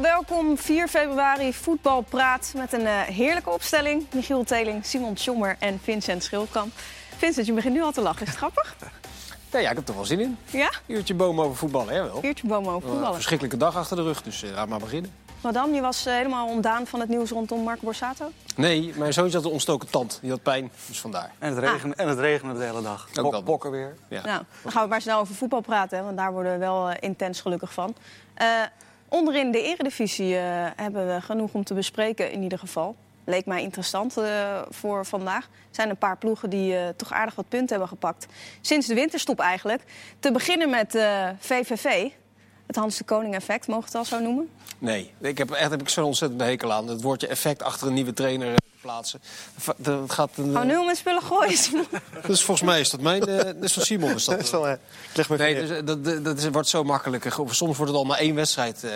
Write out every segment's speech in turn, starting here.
welkom. 4 februari voetbalpraat met een uh, heerlijke opstelling. Michiel Teling, Simon Tjommer en Vincent Schildkamp. Vincent, je begint nu al te lachen. Is het grappig? Ja, ja, ik heb er wel zin in. Ja? Uurtje bomen over voetballen, hè wel. Uurtje bomen over voetballen. Een verschrikkelijke dag achter de rug, dus uh, laat maar beginnen. Madame, je was uh, helemaal ontdaan van het nieuws rondom Marco Borsato? Nee, mijn zoontje had een ontstoken tand. Die had pijn, dus vandaar. En het regende, ah. en het regende de hele dag. Ook Bok, bokken weer. Ja. Nou, dan gaan we maar snel over voetbal praten, hè, want daar worden we wel uh, intens gelukkig van. Onderin de eredivisie hebben we genoeg om te bespreken in ieder geval. Leek mij interessant voor vandaag. Er zijn een paar ploegen die toch aardig wat punten hebben gepakt. Sinds de winterstop eigenlijk. Te beginnen met VVV. Het Hans de Koning effect, mogen we het al zo noemen? Nee, ik heb, echt heb ik zo'n ontzettend hekel aan. Het woordje effect achter een nieuwe trainer eh, plaatsen. Dat gaat een, Gewoon nu om spullen gooien, Dus volgens mij is dat mijn... Uh, dus van Simon is dat. wel, ik leg me nee, dus, eh, dat, dat, dat, wordt zo makkelijk. Soms wordt het al maar één wedstrijd uh,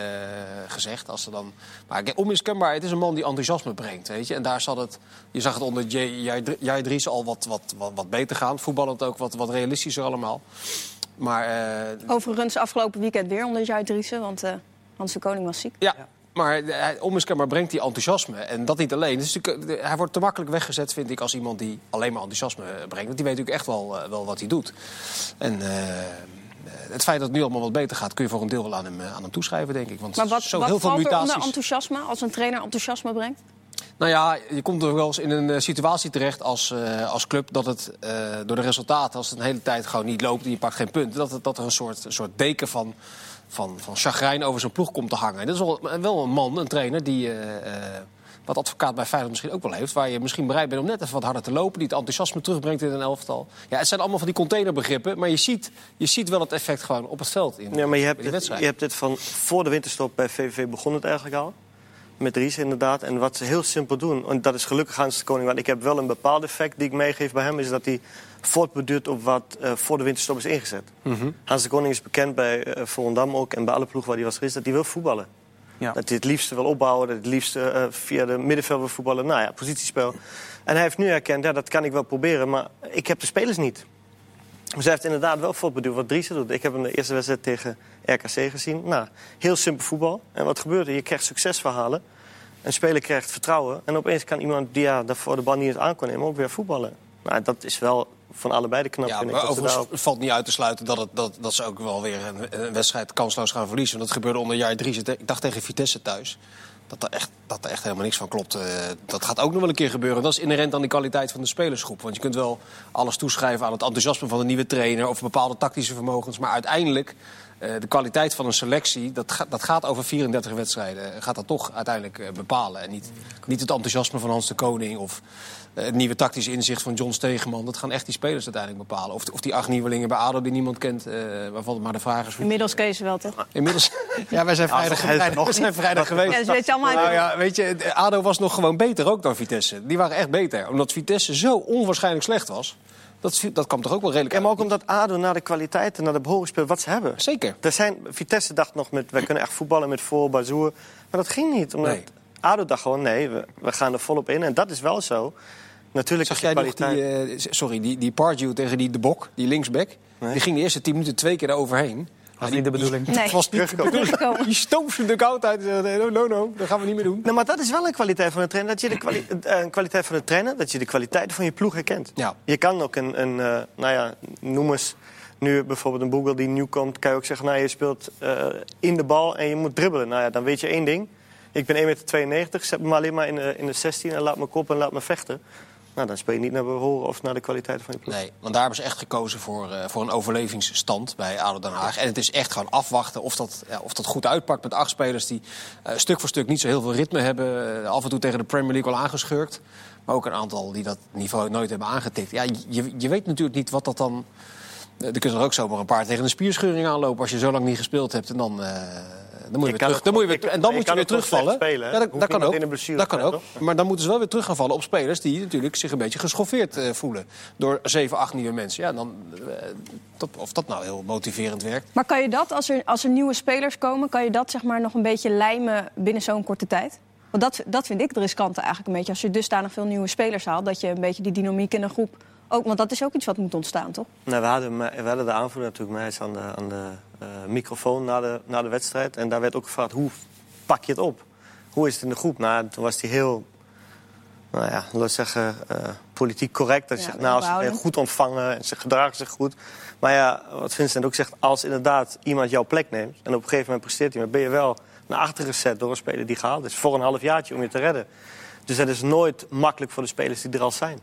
gezegd. Als er dan... Maar onmiskenbaar, het is een man die enthousiasme brengt. Weet je? En daar zat het... Je zag het onder Jij Dries al wat, wat, wat, wat beter gaan. Voetballend ook wat, wat realistischer allemaal. Maar, uh, Overigens afgelopen weekend weer onder Jij Driessen, want uh, Hans de Koning was ziek. Ja, maar onmiskenbaar brengt hij enthousiasme. En dat niet alleen. Dus hij wordt te makkelijk weggezet, vind ik, als iemand die alleen maar enthousiasme brengt. Want die weet natuurlijk echt wel, wel wat hij doet. En het feit dat het nu allemaal wat beter gaat, kun je voor een deel wel aan hem, aan hem toeschrijven, denk ik. Want maar wat, zo wat heel veel mutaties... er onder enthousiasme als een trainer enthousiasme brengt? Nou ja, je komt er wel eens in een situatie terecht als, uh, als club dat het uh, door de resultaten, als het een hele tijd gewoon niet loopt en je pakt geen punten, dat, het, dat er een soort, een soort deken van, van, van chagrijn over zijn ploeg komt te hangen. En dat is wel, wel een man, een trainer, die. wat advocaat bij Feyenoord misschien ook wel heeft. Waar je misschien bereid bent om net even wat harder te lopen. Die het enthousiasme terugbrengt in een elftal. Ja, het zijn allemaal van die containerbegrippen. Maar je ziet, je ziet wel het effect gewoon op het veld in, ja, maar je hebt. Je hebt dit van voor de winterstop bij VVV begon het eigenlijk al met Ries inderdaad. En wat ze heel simpel doen, en dat is gelukkig Hans de Koning... want ik heb wel een bepaald effect die ik meegeef bij hem... is dat hij voortbeduurt op wat uh, voor de winterstop is ingezet. Mhm. Hans de Koning is bekend bij uh, Volendam ook... en bij alle ploegen waar hij was geweest, dat hij wil voetballen. Ja. Dat hij het liefste wil opbouwen, dat hij het liefste uh, via de middenveld wil voetballen. Nou ja, positiespel. En hij heeft nu erkend, ja, dat kan ik wel proberen... maar ik heb de spelers niet. Dus hij heeft inderdaad wel voortbeduurd wat Dries doet. Ik heb hem de eerste wedstrijd tegen RKC gezien. Nou, heel simpel voetbal. En wat gebeurt er? Je krijgt succesverhalen. Een speler krijgt vertrouwen. En opeens kan iemand die ja, daarvoor de bal niet eens aan kon nemen... ook weer voetballen. Nou, dat is wel van allebei de knap. Ja, maar overigens valt niet uit te sluiten dat, het, dat, dat ze ook wel weer een, een wedstrijd kansloos gaan verliezen. Want dat gebeurde onder jaar drie. Ik dacht tegen Vitesse thuis dat er echt, dat er echt helemaal niks van klopt. Uh, dat gaat ook nog wel een keer gebeuren. Dat is inherent aan die kwaliteit van de spelersgroep. Want je kunt wel alles toeschrijven aan het enthousiasme van de nieuwe trainer... of bepaalde tactische vermogens. Maar uiteindelijk, de kwaliteit van een selectie... Dat, ga, dat gaat over 34 wedstrijden. Gaat dat toch uiteindelijk uh, bepalen. En niet, niet het enthousiasme van Hans de Koning... of eh, het nieuwe tactische inzicht van John Stegeman. Dat gaan echt die spelers uiteindelijk bepalen. Of, of die acht nieuwelingen bij ADO die niemand kent. Uh, waarvan het maar de vraag is... Inmiddels Kees wel, toch? Inmiddels... ja, wij zijn vrijdag, vrijdag, we zijn vrijdag geweest. Ja, weet je allemaal... Nou ja, weet je, ADO was nog gewoon beter ook dan Vitesse. Die waren echt beter. Omdat Vitesse zo onwaarschijnlijk slecht was. Dat, dat kwam toch ook wel redelijk En maar ook omdat ADO naar de kwaliteiten, naar de behoren speelt wat ze hebben. Zeker. Er zijn, Vitesse dacht nog met, wij kunnen echt voetballen met voor, Bazoer. Maar dat ging niet. Omdat nee. ADO dacht gewoon, nee, we, we gaan er volop in. En dat is wel zo. Natuurlijk Zag jij nog die, uh, sorry, die, die Pardew tegen die De Bok, die linksback? Nee. Die ging de eerste tien minuten twee keer eroverheen. Dat was niet de bedoeling. Nee. was niet de bedoeling. Die stoof de koud uit. No, no, no, dat gaan we niet meer doen. Nou, maar dat is wel een kwaliteit van een trainer. Dat je de kwali uh, kwaliteit van de trainer, dat je de kwaliteit van je ploeg herkent. Ja. Je kan ook een, een uh, nou ja, noem eens nu bijvoorbeeld een Boegle die nieuw komt, kan je ook zeggen, nou je speelt uh, in de bal en je moet dribbelen. Nou ja, dan weet je één ding. Ik ben 1,92 meter, zet me alleen maar in de, in de 16 en laat me kop en laat me vechten. Nou, dan speel je niet naar behoren of naar de kwaliteit van je ploeg. Nee, want daar hebben ze echt gekozen voor, uh, voor een overlevingsstand bij ADO Den Haag. En het is echt gewoon afwachten of dat, ja, of dat goed uitpakt met acht spelers... die uh, stuk voor stuk niet zo heel veel ritme hebben. Af en toe tegen de Premier League al aangeschurkt. Maar ook een aantal die dat niveau nooit hebben aangetikt. Ja, je, je weet natuurlijk niet wat dat dan... Er kunnen er ook zomaar een paar tegen een spierscheuring aanlopen... als je zo lang niet gespeeld hebt en dan dan moet je, weer terug. Dan moet je weer, en dan moet je weer terugvallen. Spelen, ja, dat, dat kan ook. Dat kan ook. Maar dan moeten ze wel weer terug gaan vallen op spelers die natuurlijk zich een beetje geschoffeerd uh, voelen. Door zeven, acht nieuwe mensen. Ja, dan, uh, dat, of dat nou heel motiverend werkt. Maar kan je dat, als er, als er nieuwe spelers komen, kan je dat zeg maar nog een beetje lijmen binnen zo'n korte tijd? Want dat, dat vind ik de riskante eigenlijk een beetje. Als je dusdanig veel nieuwe spelers haalt, dat je een beetje die dynamiek in een groep ook, want dat is ook iets wat moet ontstaan, toch? Nou, we, hadden, we hadden de aanvoerder natuurlijk mij aan de, aan de uh, microfoon na de, na de wedstrijd. En daar werd ook gevraagd hoe pak je het op. Hoe is het in de groep? Nou, toen was hij heel, nou ja, zeggen, uh, politiek correct. Dat Ja, zegt, nou, ze zijn behouden. goed ontvangen en ze gedragen zich goed. Maar ja, wat Vincent ook zegt, als inderdaad iemand jouw plek neemt... en op een gegeven moment presteert hij, maar ben je wel naar achteren gezet door een speler die gehaald is. Voor een halfjaartje om je te redden. Dus dat is nooit makkelijk voor de spelers die er al zijn.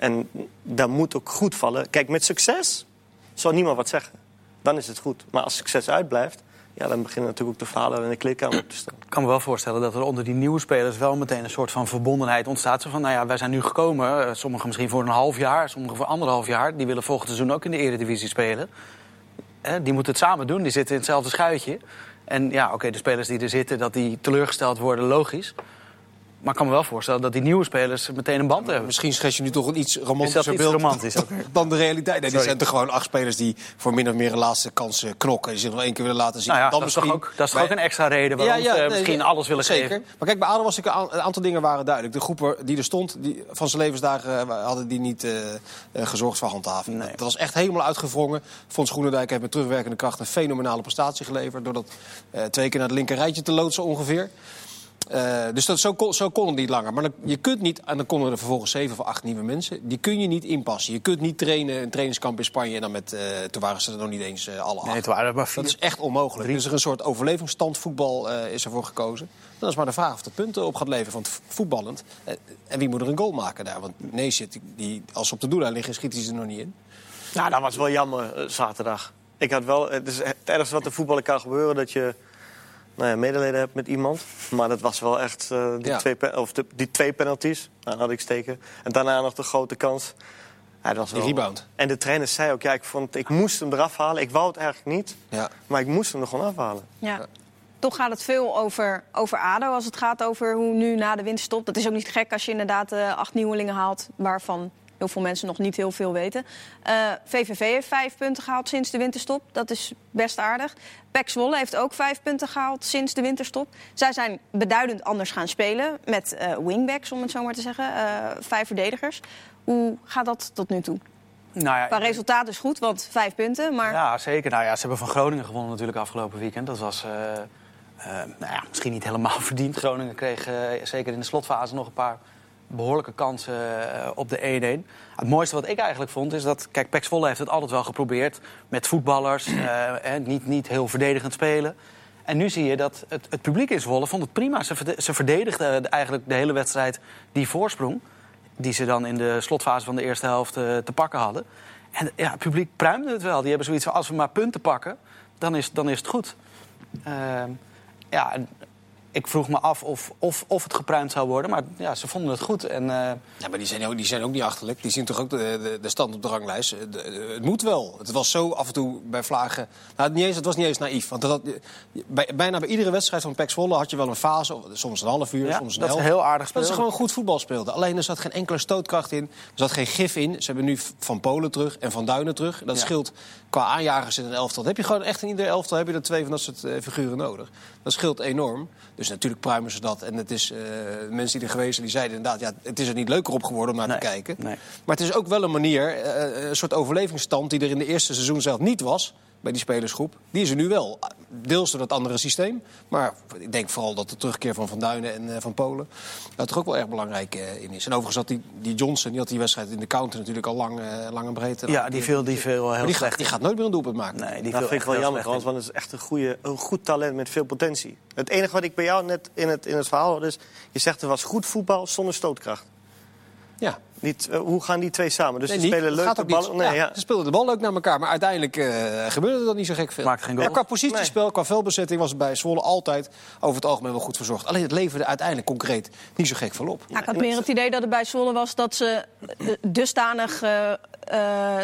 En dat moet ook goed vallen. Kijk, met succes zal niemand wat zeggen. Dan is het goed. Maar als succes uitblijft, ja, dan beginnen natuurlijk ook de verhalen in de kleedkamer op te staan. Ik kan me wel voorstellen dat er onder die nieuwe spelers wel meteen een soort van verbondenheid ontstaat. Zo van, nou ja, wij zijn nu gekomen, eh, sommigen misschien voor een half jaar, sommigen voor anderhalf jaar. Die willen volgend seizoen ook in de Eredivisie spelen. Eh, die moeten het samen doen, die zitten in hetzelfde schuitje. En ja, oké, de spelers die er zitten, dat die teleurgesteld worden, logisch. Maar ik kan me wel voorstellen dat die nieuwe spelers meteen een band hebben. Misschien schets je nu toch een iets Is romantischer iets beeld romantisch dan de realiteit. Nee, die zijn toch gewoon acht spelers die voor min of meer een laatste kans eh, knokken. Die zich nog één keer willen laten zien. Nou ja, Dan dat is, toch ook, dat is toch ook een extra reden waarom ze nee, misschien alles willen zeker. geven. Maar kijk, bij ADO was ik een, aan- een aantal dingen waren duidelijk. De groep die er stond, die, van zijn levensdagen eh, hadden die niet eh, eh, gezorgd voor handhaving. Nee. Dat, was echt helemaal uitgevrongen. Fons Groenendijk heeft met terugwerkende kracht een fenomenale prestatie geleverd. Door dat eh, twee keer naar het linker rijtje te loodsen ongeveer. Eh, dus dat, zo, kon, zo kon het niet langer. Maar dan, je kunt niet, en dan konden er vervolgens zeven of acht nieuwe mensen. Die kun je niet inpassen. Je kunt niet trainen, een trainingskamp in Spanje. En dan met, eh, toen waren ze er nog niet eens eh, alle acht. Nee, het waren er maar vier. Dat is echt onmogelijk. Dus er is een soort overlevingsstand voetbal eh, is ervoor gekozen. Dan is maar de vraag of het punten op gaat leveren van het voetballend. En wie moet er een goal maken daar? Want nee zit die, als ze op de doellijn liggen, schiet hij ze er nog niet in. Nou, dat was wel jammer zaterdag. Ik had wel, het is het ergste wat er voetballen kan gebeuren dat je nou ja, medelijden hebt met iemand. Maar dat was wel echt eh, die, Ja. twee, of de- die twee penalties. Nou, had ik steken. En daarna nog de grote kans. Ja, dat was Die wel- rebound. En de trainer zei ook, ja, ik, vond, ik moest hem eraf halen. Ik wou het eigenlijk niet, Ja. maar ik moest hem er gewoon afhalen. Ja. Toch gaat het veel over, over ADO als het gaat over hoe nu na de winterstop. Dat is ook niet gek als je inderdaad eh, acht nieuwelingen haalt... waarvan heel veel mensen nog niet heel veel weten. Eh, VVV heeft vijf punten gehaald sinds de winterstop. Dat is best aardig. PEC Zwolle heeft ook vijf punten gehaald sinds de winterstop. Zij zijn beduidend anders gaan spelen met eh, wingbacks, om het zo maar te zeggen. Eh, vijf verdedigers. Hoe gaat dat tot nu toe? Nou ja, Qua resultaat is goed, want vijf punten. Maar Ja, zeker. Nou ja, ze hebben van Groningen gewonnen natuurlijk afgelopen weekend. Dat was eh, eh, nou ja, misschien niet helemaal verdiend. Groningen kreeg eh, zeker in de slotfase nog een paar behoorlijke kansen eh, op de 1-1. Het mooiste wat ik eigenlijk vond is dat... Kijk, Pek Zwolle heeft het altijd wel geprobeerd met voetballers. eh, eh, niet, niet heel verdedigend spelen. En nu zie je dat het, het publiek in Zwolle vond het prima. Ze, ze verdedigden eigenlijk de hele wedstrijd die voorsprong... die ze dan in de slotfase van de eerste helft eh, te pakken hadden. En ja, het publiek pruimde het wel. Die hebben zoiets van, als we maar punten pakken, dan is, dan is het goed. Ehm, ja, ik vroeg me af of, of, of het gepruimd zou worden. Maar ja, ze vonden het goed. En, eh, Ja, maar die zijn, ook, die zijn ook niet achterlijk. Die zien toch ook de, de, de stand op de ranglijst. De- de- het moet wel. Het was zo af en toe bij Vlagen... Nou, niet eens, het was niet eens naïef. Want dat, bij, bijna bij iedere wedstrijd van PEC Zwolle had je wel een fase. of Soms een half uur, Ja, soms een dat helft. heel aardig Dat ze speelden. gewoon goed voetbal speelden. Alleen er zat geen enkele stootkracht in. Er zat geen gif in. Ze hebben nu Van Polen terug en Van Duinen terug. Dat Ja. scheelt qua aanjagers in een elftal. Dan heb je gewoon echt in ieder elftal heb je er twee van dat soort eh, figuren nodig. Dat scheelt enorm. Dus natuurlijk pruimen ze dat. En het is, eh, mensen die er geweest zijn, die zeiden inderdaad... Ja, het is er niet leuker op geworden om naar Nee, te kijken. nee. Maar het is ook wel een manier, eh, een soort overlevingsstand... die er in de eerste seizoen zelf niet was bij die spelersgroep. Die is er nu wel. Deels door dat andere systeem. Maar ik denk vooral dat de terugkeer van Van Duinen en eh, Van Polen... daar toch ook wel erg belangrijk eh, in is. En overigens had die, die Johnson, die had die wedstrijd in de counter natuurlijk al lang, eh, lang en breed. ja, die viel, die viel Maar heel die, slecht. gaat, die gaat nooit meer een doelpunt maken. Nee, die Dat viel vind ik wel jammer, want het is echt een, goede, een goed talent met veel potentie. Het enige wat ik bij jou net in het, in het verhaal hoorde is... je zegt er was goed voetbal zonder stootkracht. Ja. Niet, eh, hoe gaan die twee samen? Dus Nee, die niet. spelen de bal. Nee, ja, ja. Ze speelden de bal leuk naar elkaar, maar uiteindelijk eh, gebeurde er niet zo gek veel. Maakte geen goal. Ja, qua positiespel, qua veldbezetting was het bij Zwolle altijd over het algemeen wel goed verzorgd. Alleen het leverde uiteindelijk concreet niet zo gek veel op. Ja, ik had meer het idee dat het bij Zwolle was dat ze eh, dusdanig...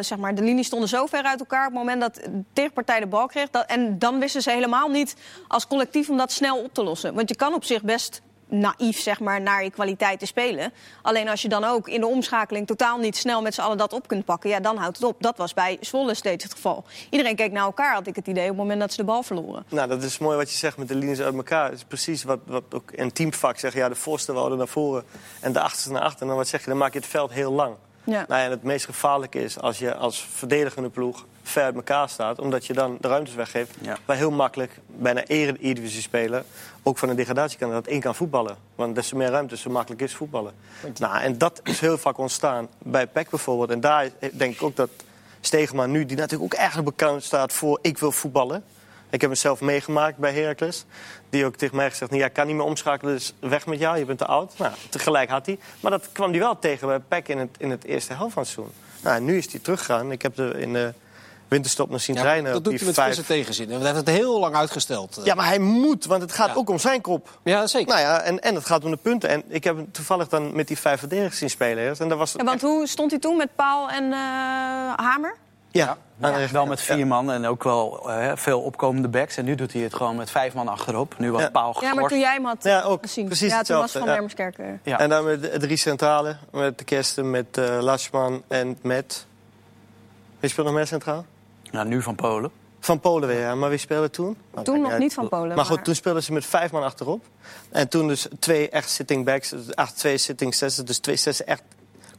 zeg maar, de linies stonden zo ver uit elkaar op het moment dat de tegenpartij de bal kreeg. Dat, en dan wisten ze helemaal niet als collectief om dat snel op te lossen. Want je kan op zich best naïef zeg maar, naar je kwaliteiten spelen. Alleen als je dan ook in de omschakeling totaal niet snel met z'n allen dat op kunt pakken... ja, dan houdt het op. Dat was bij Zwolle steeds het geval. Iedereen keek naar elkaar, had ik het idee, op het moment dat ze de bal verloren. Nou, dat is mooi wat je zegt met de linies uit elkaar. Het is precies wat, wat ook in teamvak zeggen. Ja, de voorste wouden naar voren en de achterste naar achter. En dan wat zeg je, dan maak je het veld heel lang. Ja. Nou, en het meest gevaarlijke is als je als verdedigende ploeg ver uit elkaar staat. Omdat je dan de ruimtes weggeeft. Ja. Waar heel makkelijk bijna eredivisie speler, ook van een degradatiekandidaat, één kan voetballen. Want des te meer ruimte, zo makkelijk is voetballen. Nou, en dat is heel vaak ontstaan bij PEC bijvoorbeeld. En daar denk ik ook dat Stegema nu, die natuurlijk ook eigenlijk bekend staat voor ik wil voetballen. Ik heb het zelf meegemaakt bij Heracles. Die ook tegen mij gezegd, nou, ja, ik kan niet meer omschakelen, dus weg met jou, je bent te oud. Nou, tegelijk had hij. Maar dat kwam hij wel tegen bij PEC in het, in het eerste helft van het seizoen. Nou, en nu is hij teruggegaan. Ik heb er in de winterstop nog zien Ja, trainen. dat op doet hij met vijf- frisse tegenzin. En hij heeft het heel lang uitgesteld. Ja, maar hij moet, want het gaat Ja. ook om zijn kop. Ja, zeker. Nou ja, en, en het gaat om de punten. En ik heb hem toevallig dan met die vijf verdedigers zien spelen. eerst. En dat was Ja, want hoe stond hij toen met Paal en eh, Hamer? Ja, Ja, wel met vier man en ook wel eh, veel opkomende backs. En nu doet hij het gewoon met vijf man achterop. Nu was Ja. Paal Ja, geschorst. maar toen jij hem had Ja, ook. gezien. Precies ja, toen was hetzelfde, Van ja. Dermerskerk. Ja. En dan met de drie centrale. Met de Kersten, met eh Lasman en met... Wie speelt nog meer centraal? Nou, nu van Polen. Van Polen weer, ja. Maar wie speelde toen? Oh, Toen nog niet van Polen. Maar goed, toen speelden ze met vijf man achterop. En toen dus twee echt sitting backs. dus Acht, twee sitting zessen. Dus twee zessen echt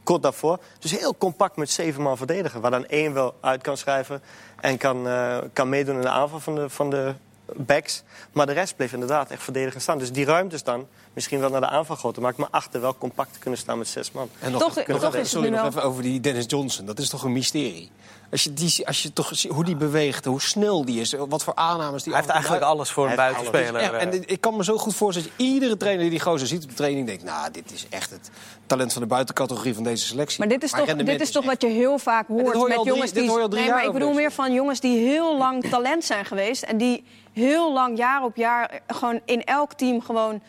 kort daarvoor. Dus heel compact met zeven man verdedigen. Waar dan één wel uit kan schrijven. En kan, eh, kan meedoen in de aanval van de, van de backs. Maar de rest bleef inderdaad echt verdedigend staan. Dus die ruimtes dan misschien wel naar de aanval groter maken. Maar achter wel compact te kunnen staan met zes man. En nog, Toch- nog toch even- het sorry, nog wel- even over die Dennis Johnson. Dat is toch een mysterie? Als je, die, als je toch ziet hoe die beweegt, hoe snel die is, wat voor aannames die Hij heeft eigenlijk alles voor een buitenspeler. Ja, en eh. ik kan me zo goed voorstellen dat je iedere trainer die die gozer ziet op de training denkt... nou, dit is echt het talent van de buitencategorie van deze selectie. Maar dit is toch, dit is toch echt- wat je heel vaak hoort hoor met al drie- jongens die. hoor nee, maar ik bedoel meer van jongens die heel lang talent zijn geweest. En die heel lang, jaar op jaar, gewoon in elk team gewoon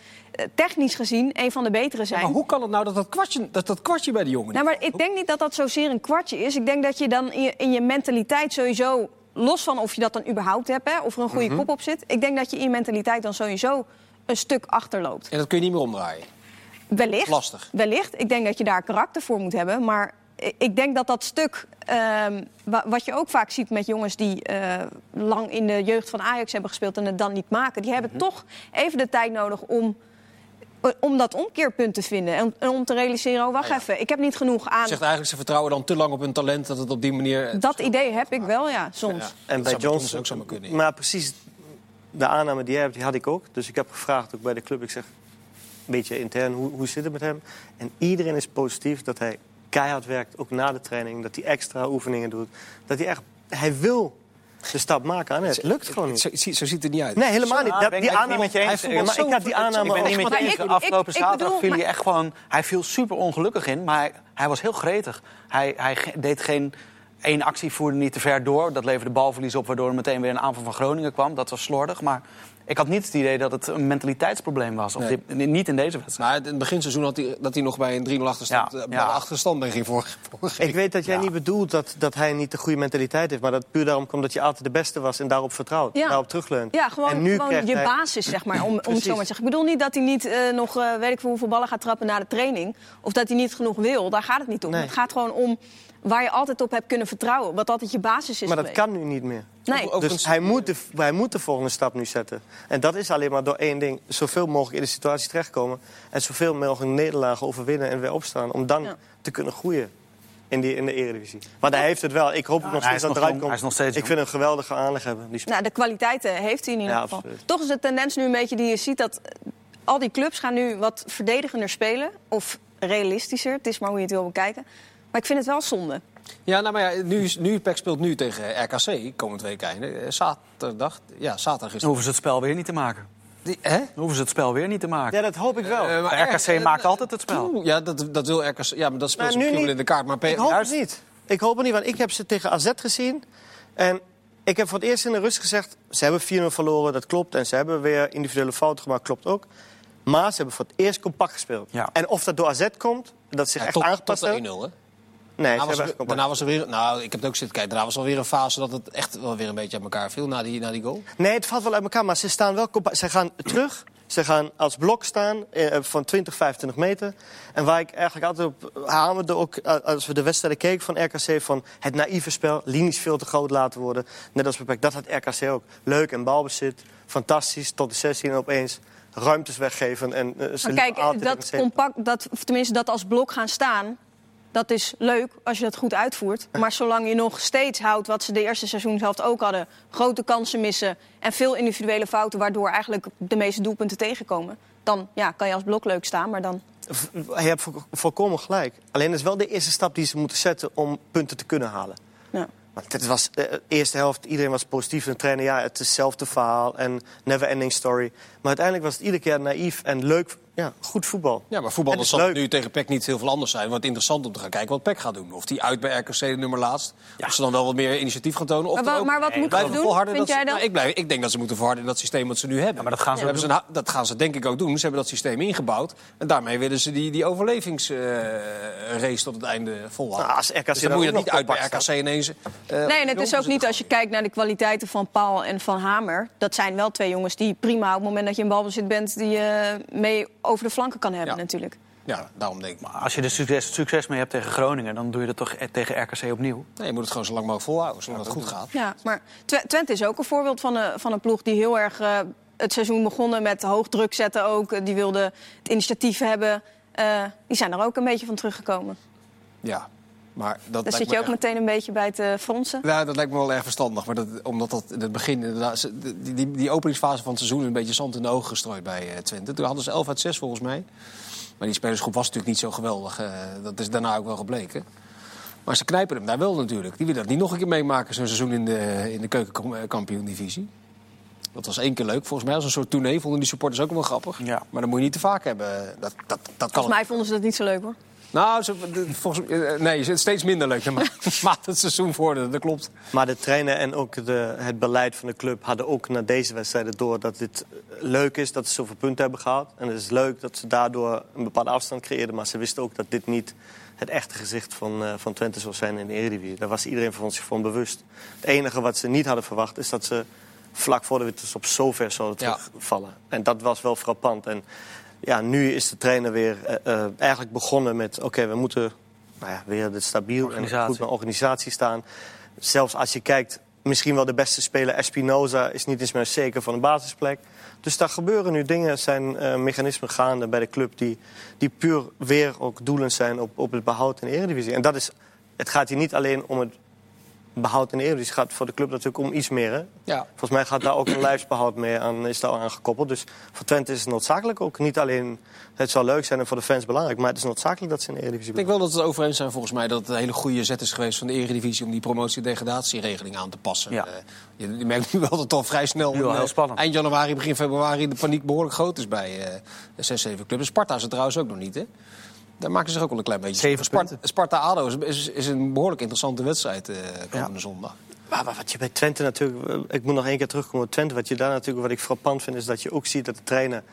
technisch gezien een van de betere zijn. Maar hoe kan het nou dat dat kwartje, dat, dat kwartje bij die jongen Nou, maar ik denk niet dat dat zozeer een kwartje is. Ik denk dat je dan in je, in je mentaliteit sowieso, los van of je dat dan überhaupt hebt, hè, of er een goede Mhm. kop op zit. Ik denk dat je in je mentaliteit dan sowieso een stuk achterloopt. En dat kun je niet meer omdraaien. Wellicht. Lastig. Wellicht. Ik denk dat je daar karakter voor moet hebben. Maar ik denk dat dat stuk, ehm, wa- wat je ook vaak ziet met jongens die eh, lang in de jeugd van Ajax hebben gespeeld en het dan niet maken, die Mhm. hebben toch even de tijd nodig om. Om dat omkeerpunt te vinden en om, en om te realiseren: oh, wacht Ah, ja. even, ik heb niet genoeg aan. Zegt eigenlijk, ze vertrouwen dan te lang op hun talent dat het op die manier... Dat idee heb ik wel, ja, soms. Ja. En Dat bij Johnson ook zomaar kunnen, ja. Maar precies de aanname die jij hebt, die had ik ook. Dus ik heb gevraagd ook bij de club. Ik zeg, een beetje intern, hoe, hoe zit het met hem? En iedereen is positief dat hij keihard werkt, ook na de training. Dat hij extra oefeningen doet. Dat hij echt, hij wil de stap maken. En het lukt gewoon niet. Zo, ziet het niet uit. Nee, helemaal niet. Dat, die aanname, niet met je eens. Hij Ja, maar ik had die aanname Ik ben niet met je eens. Afgelopen ik zaterdag bedoel, viel hij echt gewoon... Hij viel super ongelukkig in, maar hij, hij was heel gretig. Hij, hij deed geen... één actie voerde niet te ver door. Dat leverde balverlies op, waardoor er meteen weer een aanval van Groningen kwam. Dat was slordig, maar... Ik had niet het idee dat het een mentaliteitsprobleem was. Of Nee. dit- niet in deze wedstrijd. Maar in het beginseizoen had hij, dat hij nog bij een 3-0 achterstand, Ja, ja. achterstand ging voor. voor- Ik weet dat jij Ja. niet bedoelt dat, dat hij niet de goede mentaliteit heeft. Maar dat puur daarom komt dat je altijd de beste was en daarop vertrouwt. Ja. Daarop terugleunt. Ja, gewoon, en nu gewoon je hij- basis, zeg maar, om, om het zo maar te zeggen. Ik bedoel niet dat hij niet eh, nog, eh, weet ik veel hoeveel ballen gaat trappen na de training. Of dat hij niet genoeg wil, daar gaat het niet om. Nee. Het gaat gewoon om waar je altijd op hebt kunnen vertrouwen. Wat altijd je basis is Maar dat geweest. kan nu niet meer. Nee. Dus hij moet, de, hij moet de volgende stap nu zetten. En dat is alleen maar door één ding. Zoveel mogelijk in de situatie terechtkomen. En zoveel mogelijk nederlagen overwinnen en weer opstaan. Om dan Ja. te kunnen groeien in, die, in de Eredivisie. Maar hij heeft het wel. Ik hoop ook nog steeds dat nog het eruit komt. Hij is nog steeds ik vind hem een geweldige aanleg hebben. Die Nou, de kwaliteiten heeft hij in ieder Ja, geval. absoluut. Toch is de tendens nu een beetje die je ziet dat eh, al die clubs gaan nu wat verdedigender spelen. Of realistischer, het is maar hoe je het wil bekijken. Maar ik vind het wel zonde. Ja, nou, maar ja, nu, nu PEC speelt nu tegen RKC komend week einde. Eh, Zaterdag. Ja, zaterdag is Dan hoeven ze het spel weer niet te maken. Die- Hè? Dan hoeven ze het spel weer niet te maken. Ja, dat hoop ik wel. Eh, maar RKC eh, maakt altijd het spel. Ja, dat, dat wil RKC. Ja, maar dat speelt Maar ze nu misschien wel niet. in de kaart. Maar P- ik hoop juist- het niet. Ik hoop het niet, want ik heb ze tegen AZ gezien. En ik heb voor het eerst in de rust gezegd... ze hebben 4-0 verloren, dat klopt. En ze hebben weer individuele fouten gemaakt, klopt ook. Maar ze hebben voor het eerst compact gespeeld. Ja. En of dat door AZ komt, dat ze zich Ja, echt tot, tot aangepast de 1-0, hebben... hè? Nee, ze Daarna was, hebben er, daarna was er weer... Nou, ik heb het ook zitten kijken. Daarna was er alweer een fase dat het echt wel weer een beetje uit elkaar viel na die, na die goal. Nee, het valt wel uit elkaar, maar ze staan wel compact. Ze gaan terug. Ze gaan als blok staan eh, van 20, 25 meter. En waar ik eigenlijk altijd op hamerde, ook eh, als we de wedstrijden keken van RKC... van het naïeve spel, linies veel te groot laten worden. Net als beperkt, dat had RKC ook. Leuk en balbezit, fantastisch, tot de 16 en opeens ruimtes weggeven. En, eh, ze Maar kijk, altijd dat compact, dat, of tenminste dat als blok gaan staan... dat is leuk als je dat goed uitvoert. Maar zolang je nog steeds houdt wat ze de eerste seizoenshelft ook hadden... grote kansen missen en veel individuele fouten... waardoor eigenlijk de meeste doelpunten tegenkomen... dan ja, kan je als blok leuk staan, maar dan... Je hebt vo- volkomen gelijk. Alleen is wel de eerste stap die ze moeten zetten om punten te kunnen halen. Ja. Want het was eh, de eerste helft, iedereen was positief. En de trainer, ja, het is hetzelfde verhaal en never ending story. Maar uiteindelijk was het iedere keer naïef en leuk. Ja, goed voetbal. Ja, maar is zal leuk. nu tegen PEC niet heel veel anders zijn. Wat interessant om te gaan kijken wat PEC gaat doen. Of die uit bij RKC de nummer laatst. Of ze dan wel wat meer initiatief gaan tonen. Of Maar ook maar wat moeten blijven ze doen, volharden vind dat jij? Nou, ik, blijf, ik denk dat ze moeten volharden in dat systeem wat ze nu hebben. maar dat gaan ze hebben ze dat gaan ze denk ik ook doen. Ze hebben dat systeem ingebouwd. En daarmee willen ze die, die overlevingsrace tot het einde volhouden. Nou, als RKC dus dan dan moet je dat niet uit bij RKC ineens... eh, Nee, en het is ook niet als je kijkt naar de kwaliteiten van Paul en van Hamer. Dat zijn wel twee jongens die prima op het moment dat je in balbezit bent... die je mee over de flanken kan hebben Ja. natuurlijk. Ja, daarom denk ik. Maar als je er succes, succes mee hebt tegen Groningen, dan doe je dat toch e- tegen RKC opnieuw. Nee, je moet het gewoon zo lang mogelijk volhouden, zolang het goed gaat. Ja, maar Twe- Twente is ook een voorbeeld van een, van een ploeg die heel erg eh, het seizoen begonnen met hoog druk zetten ook. Eh, Die wilde het initiatief hebben. Eh, die zijn er ook een beetje van teruggekomen. Ja, maar dat Dan zit je ook echt- meteen een beetje bij het eh, fronsen. Ja, dat lijkt me wel erg verstandig. Maar dat, omdat dat in het begin, inderdaad, die, die, die openingsfase van het seizoen is een beetje zand in de ogen gestrooid bij eh, Twente. Toen hadden ze 11 uit 6 volgens mij. Maar die spelersgroep was natuurlijk niet zo geweldig. eh, dat is daarna ook wel gebleken. Maar ze knijpen hem daar wel natuurlijk. Die willen dat niet nog een keer meemaken, zo'n seizoen in de, in de keukenkampioen-divisie. Dat was één keer leuk. Volgens mij als een soort tournee vonden die supporters ook wel grappig. Ja. Maar dat moet je niet te vaak hebben. Dat, dat, dat kan Volgens mij vonden ze dat niet zo leuk hoor. Nou, ze, volgens, eh, nee, steeds minder leuk naarmate het seizoen vorderde. Dat klopt. Maar de trainer en ook de, het beleid van de club hadden ook na deze wedstrijden door dat dit leuk is dat ze zoveel punten hebben gehaald. En het is leuk dat ze daardoor een bepaalde afstand creëerden. Maar ze wisten ook dat dit niet het echte gezicht van, eh, van Twente zou zijn in de Eredivisie. Daar was iedereen van zich van bewust. Het enige wat ze niet hadden verwacht is dat ze vlak voor de winterstop zo ver zouden Ja. terugvallen. En dat was wel frappant. En ja, nu is de trainer weer eh, eh, eigenlijk begonnen met... oké, we moeten nou ja, weer dit stabiel en goed met organisatie staan. Zelfs als je kijkt, misschien wel de beste speler Espinoza... is niet eens meer zeker van een basisplek. Dus daar gebeuren nu dingen, zijn eh, mechanismen gaande bij de club... Die, die puur weer ook doelend zijn op, op het behoud in de Eredivisie. En dat is, het gaat hier niet alleen om het behoud in de Eredivisie. Gaat voor de club natuurlijk om iets meer. Hè? Ja. Volgens mij gaat daar ook een lijfsbehoud mee aan, is daar aan gekoppeld. Dus voor Twente is het noodzakelijk ook. Niet alleen het zou leuk zijn en voor de fans belangrijk... maar het is noodzakelijk dat ze in de Eredivisie Ik denk wel dat we het over eens zijn volgens mij dat het een hele goede zet is geweest van de Eredivisie om die promotie-degradatieregeling aan te passen. Ja. Eh, je, je merkt nu wel dat het al vrij snel Nu al eh, heel spannend. eind januari, begin februari de paniek behoorlijk groot is bij eh de 6, 7 clubs. Sparta is het trouwens ook nog niet, hè? Daar maken ze zich ook wel een klein beetje. Zeven Sparta, punten. Sparta-Ado is, is, is een behoorlijk interessante wedstrijd eh komende zondag. Maar wa- wat je bij Twente natuurlijk... eh, Ik moet nog één keer terugkomen op Twente. Wat je daar natuurlijk, wat ik frappant vind, is dat je ook ziet dat de trainer...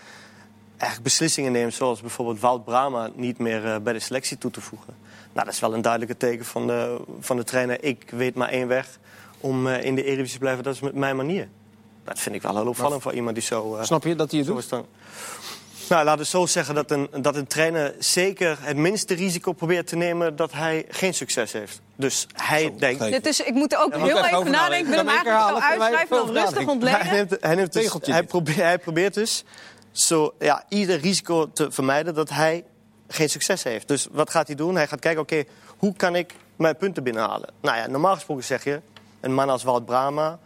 eigenlijk beslissingen neemt, zoals bijvoorbeeld Wout Brama... niet meer eh, bij de selectie toe te voegen. Nou, dat is wel een duidelijke teken van de, van de trainer. Ik weet maar één weg om in de Eredivisie te blijven. Dat is met mijn manier. Dat vind ik wel heel opvallend voor iemand die zo... eh, Snap je dat hij het zo doet? Dan. Nou, laten we zo zeggen dat een, dat een trainer zeker het minste risico probeert te nemen dat hij geen succes heeft. Dus hij Zo, denkt. Dit is, ik moet er ook heel even even over nadenken. Ik wil hem eigenlijk Dan zo uitschrijven ik rustig even Hij ontleden. neemt, hij, neemt dus, Tegeltje hij, probeert, hij probeert dus zo, ja, ieder risico te vermijden dat hij geen succes heeft. Dus wat gaat hij doen? Hij gaat kijken, oké, hoe kan ik mijn punten binnenhalen? Nou ja, normaal gesproken zeg je, een man als Wout Brama,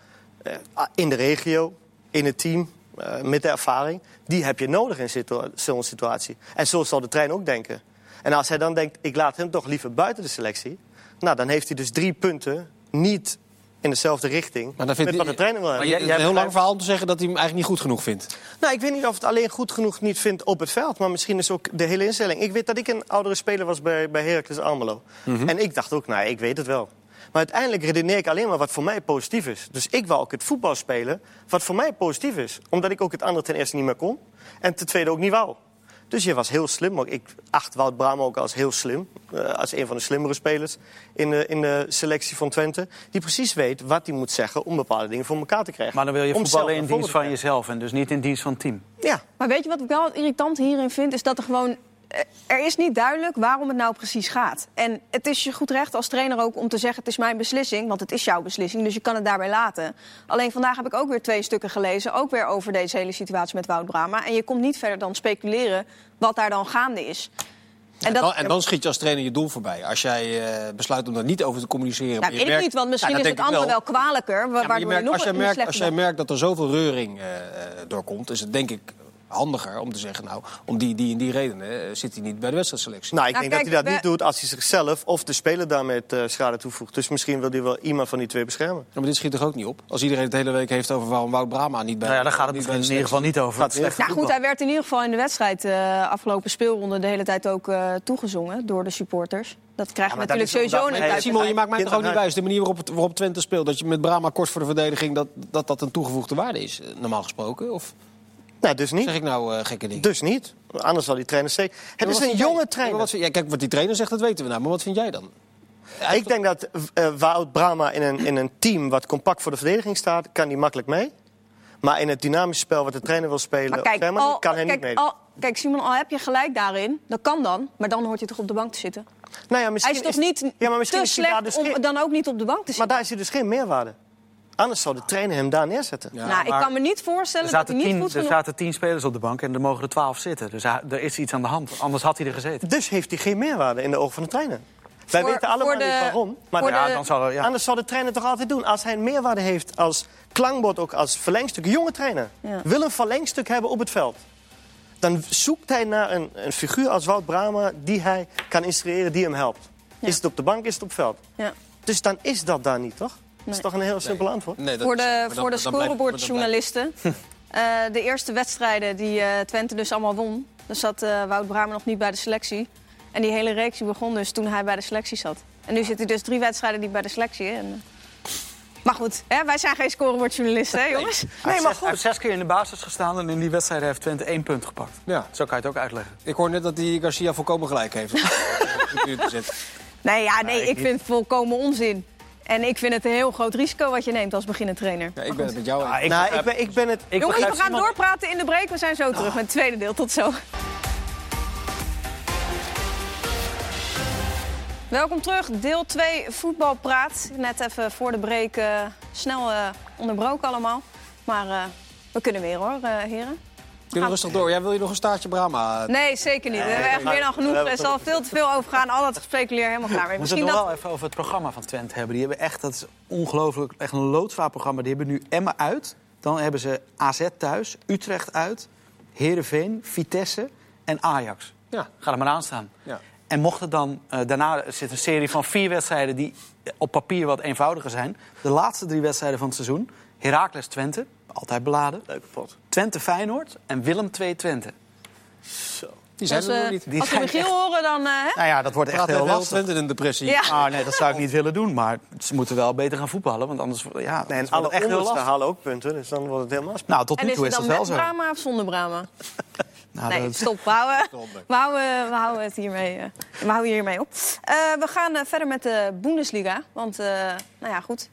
eh, in de regio, in het team, met de ervaring, die heb je nodig in zo'n situatie. En zo zal de trein ook denken. En als hij dan denkt, ik laat hem toch liever buiten de selectie, nou, dan heeft hij dus drie punten niet in dezelfde richting Maar dan vindt met wat de trainer wil hebben. Jij- een heel lang verhaal om te zeggen dat hij hem eigenlijk niet goed genoeg vindt. nou, ik weet niet of het alleen goed genoeg niet vindt op het veld. Maar misschien is ook de hele instelling. Ik weet dat ik een oudere speler was bij, bij Heracles Almelo. En ik dacht ook, nou, ik weet het wel. Maar uiteindelijk redeneer ik alleen maar wat voor mij positief is. Dus ik wou ook het voetbal spelen wat voor mij positief is. Omdat ik ook het andere ten eerste niet meer kon. En ten tweede ook niet wou. Dus je was heel slim. Maar ik acht Wout Brama ook als heel slim. eh, als een van de slimmere spelers in de, in de selectie van Twente. Die precies weet wat hij moet zeggen om bepaalde dingen voor elkaar te krijgen. Maar dan wil je Om voetballen in dienst van jezelf en dus niet in dienst van het team. Ja, Maar weet je wat ik wel irritant hierin vind? Is dat er gewoon. Eh, Er is niet duidelijk waarom het nou precies gaat. En het is je goed recht als trainer ook om te zeggen: het is mijn beslissing. Want het is jouw beslissing, dus je kan het daarbij laten. Alleen vandaag heb ik ook weer twee stukken gelezen. Ook weer over deze hele situatie met Wout Brama. En je komt niet verder dan speculeren wat daar dan gaande is. En, En dan, en dan schiet je als trainer je doel voorbij. Als jij eh, besluit om daar niet over te communiceren. je weet ik merkt- niet, want misschien Ja, is het ik andere wel, kwalijker. wa- Ja, maar je merkt, nog als, jij merkt, als jij merkt dat er zoveel reuring eh, doorkomt, is het denk ik handiger om te zeggen, nou, om die, die en die redenen eh, zit hij niet bij de wedstrijdselectie. Nou, ik Nou, denk kijk, dat hij dat we- niet doet als hij zichzelf of de speler daarmee eh, schade toevoegt. Dus misschien wil hij wel iemand van die twee beschermen. Ja, maar dit schiet toch ook niet op? Als iedereen het de hele week heeft over waarom Wout Brama niet bij Nou ja, daar gaat het in de ieder geval niet over. Gaat Nou goed, hij werd in ieder geval in de wedstrijd eh, afgelopen speelronde de hele tijd ook eh, toegezongen door de supporters. Dat krijg je maar dat natuurlijk sowieso een Hey, uit. Simon, je maakt mij toch ook niet wijs. De manier waarop, het, waarop Twente speelt, dat je met Brama kort voor de verdediging, dat dat, dat een toegevoegde waarde is, normaal gesproken? Of Nou, dus niet. zeg ik nou eh, gekke dingen? Dus niet. Anders zal die trainer zeker... Het Maar is wat een jij? jonge Ja, maar trainer. wat vind- ja, kijk, wat die trainer zegt, dat weten we nou. Maar wat vind jij dan? Ik denk dat eh Wout Brama in een, in een team wat compact voor de verdediging staat, kan hij makkelijk mee. Maar in het dynamische spel wat de trainer wil spelen, Maar kijk, al, kan hij niet mee. al, kijk, Simon, al heb je gelijk daarin, dat kan dan. Maar dan hoort je toch op de bank te zitten. nou ja, Hij misschien is toch niet ja, maar misschien te is hij daar slecht dus om geen- dan ook niet op de bank te Maar zitten. daar is hij dus geen meerwaarde. Anders zou de trainer hem daar neerzetten. Ja, nou, ik kan me niet voorstellen dat hij niet tien, goed er zaten tien spelers op de bank en er mogen er twaalf zitten. Dus hij- er is iets aan de hand. Anders had hij er gezeten. Dus heeft hij geen meerwaarde in de ogen van de trainer. Wij Voor- weten allemaal de- niet waarom. Maar de- Ja, dan zal er, ja. Anders zou de trainer toch altijd doen. Als hij een meerwaarde heeft als klankbord, ook als verlengstuk. Een jonge trainer Ja. wil een verlengstuk hebben op het veld. Dan zoekt hij naar een, een figuur als Wout Brama die hij kan instrueren, die hem helpt. Ja. Is het op de bank, is het op het veld. Ja. Dus dan is dat daar niet, toch? Dat is toch een heel simpel antwoord? Nee, dat Voor de, voor de scorebordjournalisten. eh, de eerste wedstrijden die eh, Twente dus allemaal won. Dan zat eh, Wout Brama nog niet bij de selectie. En die hele reeks begon dus toen hij bij de selectie zat. En nu zit hij dus drie wedstrijden die bij de selectie. En, Maar goed, hè, wij zijn geen scorebordjournalisten, hè, jongens? Nee, maar goed. Hij heeft zes keer in de basis gestaan en in die wedstrijd heeft Twente één punt gepakt. Ja. Zo kan je het ook uitleggen. Ik hoor net dat die Garcia volkomen gelijk heeft. Nee, ja, nee ik vind het volkomen onzin. En ik vind het een heel groot risico wat je neemt als beginnende trainer. Ja, ik ben het met jou. Ah, ik nou, ik ben, ik ben het... ik Jongens, we gaan doorpraten in de break. We zijn zo terug met het tweede deel. Tot zo. Welkom terug, deel 2 voetbalpraat. Net even voor de break eh, snel eh, onderbroken allemaal. Maar eh, we kunnen weer hoor, eh, heren. Kunnen we rustig door. Jij wil je nog een staartje Brahma? Nee, zeker niet. we hebben echt meer dan genoeg. Er zal veel te veel over gaan. Al dat gespeculeer helemaal klaar. mee. We moeten Misschien het nog dat... wel even over het programma van Twente hebben. Die hebben echt, dat is ongelooflijk, echt een loodzwaar programma. Die hebben nu Emma uit. Dan hebben ze AZ thuis, Utrecht uit, Heerenveen, Vitesse en Ajax. Ja. Ga er maar aan staan. Ja. En mocht het dan, eh, daarna zit een serie van vier wedstrijden die op papier wat eenvoudiger zijn. De laatste drie wedstrijden van het seizoen. Heracles Twente, altijd beladen. Leuke pot. Twente Feyenoord en Willem 2 Twente. Die zijn Als, er nog we- niet. Die als we Michiel echt- horen, dan... eh, hè? Nou ja, dat wordt echt Praat heel lastig. Twente in een depressie. Ja. Ah, nee, dat zou ik niet willen doen. Maar ze moeten wel beter gaan voetballen. Want anders ja, Nee, en alle het echt heel lastig. halen ook punten. Dus dan wordt het helemaal spannend. Nou, tot En nu is toe het is dan dat wel met zo. Brahma of zonder Brahma? Nou, Nee, dat- stop. We houden, we houden, we houden het hiermee, eh, we houden hiermee op. Eh, we gaan eh, verder met de Bundesliga. Want, eh, nou ja, goed.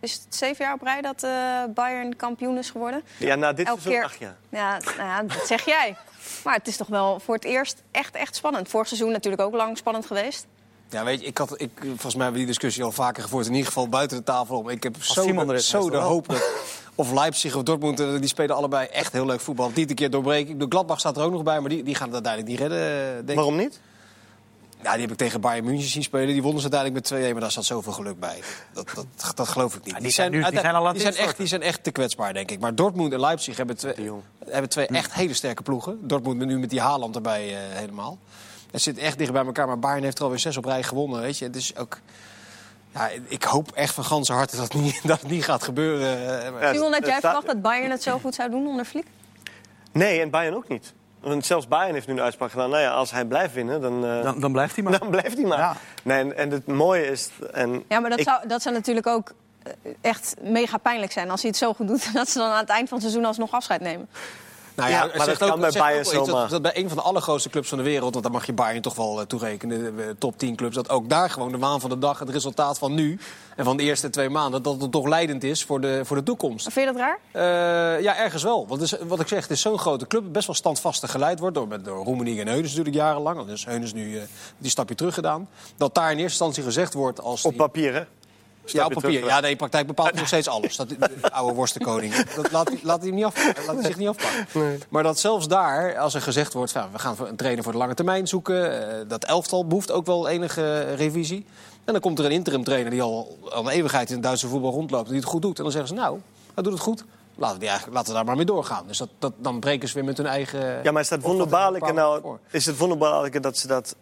Is het zeven jaar op rij dat eh, Bayern kampioen is geworden? Ja, na dit Elke seizoen keer- acht jaar. Ja, nou ja, dat zeg jij. Maar het is toch wel voor het eerst echt, echt spannend. Vorig seizoen natuurlijk ook lang spannend geweest. Ja, weet je, ik had, ik, volgens mij hebben we die discussie al vaker gevoerd. In ieder geval buiten de tafel om. Ik heb zo, Simon de, is, zo de hoop dat... Of Leipzig of Dortmund, eh, die spelen allebei echt heel leuk voetbal. Die een keer doorbreken. Ik bedoel, Gladbach staat er ook nog bij, maar die, die gaan het uiteindelijk niet redden, eh, denk. Waarom niet? Ja, die heb ik tegen Bayern München zien spelen. Die wonnen ze uiteindelijk met 2-1, maar daar zat zoveel geluk bij. Dat, dat, dat geloof ik niet. die zijn nu- die zijn al aan die zijn, echt, die zijn echt te kwetsbaar, denk ik. Maar Dortmund en Leipzig hebben twee, hebben twee echt hele sterke ploegen. Dortmund nu met die Haaland erbij eh, helemaal. Het zit echt dicht bij elkaar, maar Bayern heeft er alweer zes op rij gewonnen. Weet je. Het is ook... Ja, ik hoop echt van ganse harte dat het niet, dat het niet gaat gebeuren. eh, Simon, had jij verwacht dat Bayern het zo goed zou doen onder Flick? Nee, en Bayern ook niet. Want zelfs Bayern heeft nu een uitspraak gedaan. Nou ja, als hij blijft winnen, dan, eh, dan, dan blijft hij maar. dan blijft hij maar. Ja. Nee, en, en het mooie is... En Ja, maar dat, ik- zou, dat zou natuurlijk ook eh, echt mega pijnlijk zijn als hij het zo goed doet... dat ze dan aan het eind van het seizoen alsnog afscheid nemen. Nou Ja, maar zegt dat kan bij Bayern ook wel iets zomaar. Dat, dat bij een van de allergrootste clubs van de wereld, want daar mag je Bayern toch wel eh, toerekenen, de eh, top 10 clubs, dat ook daar gewoon de waan van de dag, het resultaat van nu en van de eerste twee maanden, dat het toch leidend is voor de, voor de toekomst. Vind je dat raar? Eh, ja, ergens wel. Want is, wat ik zeg, het is zo'n grote club, best wel standvastig geleid wordt door, met- door Roemenië en Heunens natuurlijk jarenlang. Dus Heunens nu eh, die stapje terug gedaan. Dat daar in eerste instantie gezegd wordt als Op die- papier, hè? Ja, op papier. terug, Ja, nee, in praktijk bepaalt hij nog steeds alles. Dat, de oude worstenkoning. Dat laat, hij- laat hij, hem niet af, laat hij zich niet afpakken. Maar dat zelfs daar, als er gezegd wordt... van, we gaan voor een trainer voor de lange termijn zoeken... eh, dat elftal behoeft ook wel enige revisie. En dan komt er een interim trainer die al, al een eeuwigheid in het Duitse voetbal rondloopt... en die het goed doet. En dan zeggen ze, nou, hij doet het goed. Laten we, die eigenlijk, laten we daar maar mee doorgaan. Dus dat, dat, dan breken ze weer met hun eigen... Ja, maar is dat opvatting wonderbaarlijke nou? Is het wonderbaarlijke dat ze dat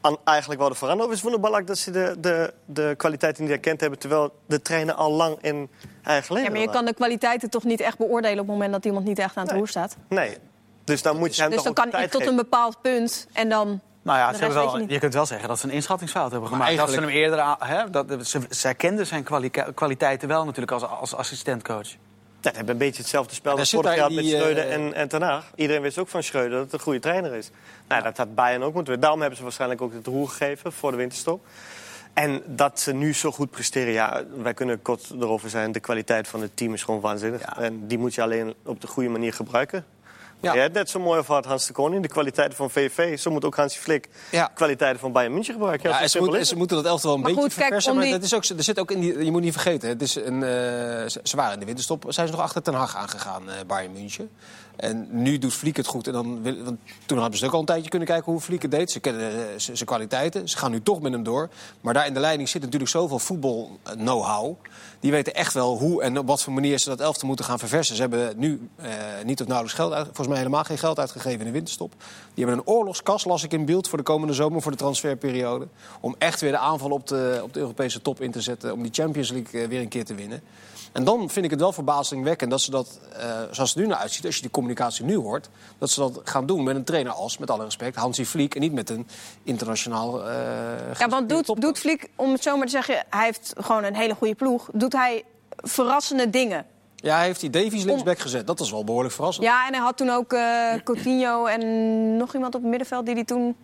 aan, eigenlijk wilden veranderen? Of is het wonderbaarlijk dat ze de, de, de kwaliteiten niet erkend hebben... terwijl de trainer al lang in eigen leven Ja, maar je kan de kwaliteiten toch niet echt beoordelen op het moment dat iemand niet echt aan het Nee. roer staat. Nee. Dus dan moet je hem Dus toch dan kan tijd tot een bepaald punt en dan. Nou ja, De ze wel, je kunt wel zeggen dat ze een inschattingsfout hebben gemaakt. Dat ze hem eerder dat, ze, ze herkenden zijn kwali- kwaliteiten wel natuurlijk als, als assistentcoach. Dat hebben een beetje hetzelfde spel Ja, als vorig jaar met die, Schreuder eh, en, en Ten Hag. Iedereen wist ook van Schreuder dat het een goede trainer is. Nou, dat had Bayern ook moeten weten. Daarom hebben ze waarschijnlijk ook het roer gegeven voor de winterstop. En dat ze nu zo goed presteren, ja, wij kunnen kort erover zijn. De kwaliteit van het team is gewoon waanzinnig. Ja. En die moet je alleen op de goede manier gebruiken. Ja. Ja. net zo mooi over had Hans de Koning. De kwaliteiten van VV. Zo moet ook Hansi Flick Ja. de kwaliteiten van Bayern München gebruiken. Ja, Ja, en ze, moeten, ze dat elftal wel een Maar beetje goed, kijk, verversen. Maar die- dat is ook, er zit ook in die, je moet niet vergeten, het is een, eh, ze, waren in de winterstop, zijn ze nog achter Ten Hag aangegaan, eh Bayern München. En nu doet Fliek het goed. En dan, want toen hebben ze ook al een tijdje kunnen kijken hoe Fliek het deed. Ze kennen eh, zijn kwaliteiten. Ze gaan nu toch met hem door. Maar daar in de leiding zit natuurlijk zoveel voetbal-know-how. Die weten echt wel hoe en op wat voor manier ze dat elftal moeten gaan verversen. Ze hebben nu eh, niet of nauwelijks geld volgens mij helemaal geen geld uitgegeven in de winterstop. Die hebben een oorlogskas, las ik in beeld, voor de komende zomer, voor de transferperiode. Om echt weer de aanval op de, op de Europese top in te zetten. Om die Champions League eh, weer een keer te winnen. En dan vind ik het wel verbazingwekkend dat ze dat, eh, zoals het nu naar uitziet, als je die communicatie nu hoort, dat ze dat gaan doen met een trainer als, met alle respect, Hansi Fliek. En niet met een internationaal. eh Ja, want doet, doet Fliek, om het zo maar te zeggen, hij heeft gewoon een hele goede ploeg. Doet hij verrassende dingen? Ja, hij heeft die Davies linksback gezet. Dat was wel behoorlijk verrassend. Ja, en hij had toen ook eh Coutinho en nog iemand op het middenveld die hij toen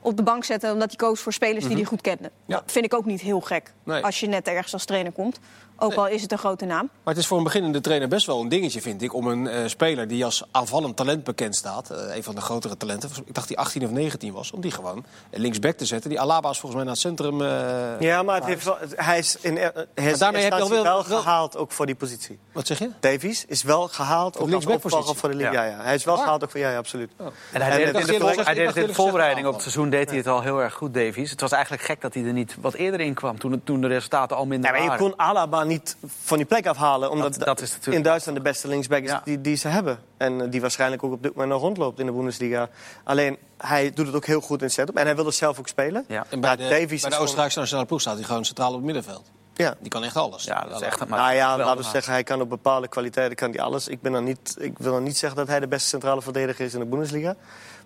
op de bank zette. Omdat hij koos voor spelers die hij goed kende. Ja. Dat vind ik ook niet heel gek Nee. als je net ergens als trainer komt. Ook al is het een grote naam. Maar het is voor een beginnende trainer best wel een dingetje, vind ik. Om een eh, speler die als aanvallend talent bekend staat. eh, een van de grotere talenten. Ik dacht die 18 of 19 was. Om die gewoon linksback te zetten. Die Alaba is volgens mij naar het centrum. eh, Ja, maar het heeft wel, hij is in hij is daarmee heb je al wel- wel gehaald ook voor die positie. Wat zeg je? Davies is wel gehaald ook als voor de. Ja. Ja, Hij is wel Waar? gehaald ook voor ja, ja absoluut. En hij En deed het in de, hij deed het in de voorbereiding op het seizoen deed hij het al heel erg goed, Davies. Het was eigenlijk gek dat hij er niet wat eerder in kwam, toen, de resultaten al minder Ja, maar je waren. kon Alaba niet van die plek afhalen. Omdat Dat- dat is natuurlijk- in Duitsland de beste linksback is Ja. die, die ze hebben. En eh, die waarschijnlijk ook op dit moment nog rondloopt in de Bundesliga. Alleen, hij doet het ook heel goed in setup. En hij wil er zelf ook spelen. Ja. En bij de, Davies bij de Oostenrijkse nationale ploeg staat hij gewoon centraal op het middenveld. Ja. Die kan echt alles. Ja, dat is echt een maar nou ja, laten we zeggen, hij kan op bepaalde kwaliteiten kan hij alles. Ik, ben dan niet, ik wil dan niet zeggen dat hij de beste centrale verdediger is in de Bundesliga.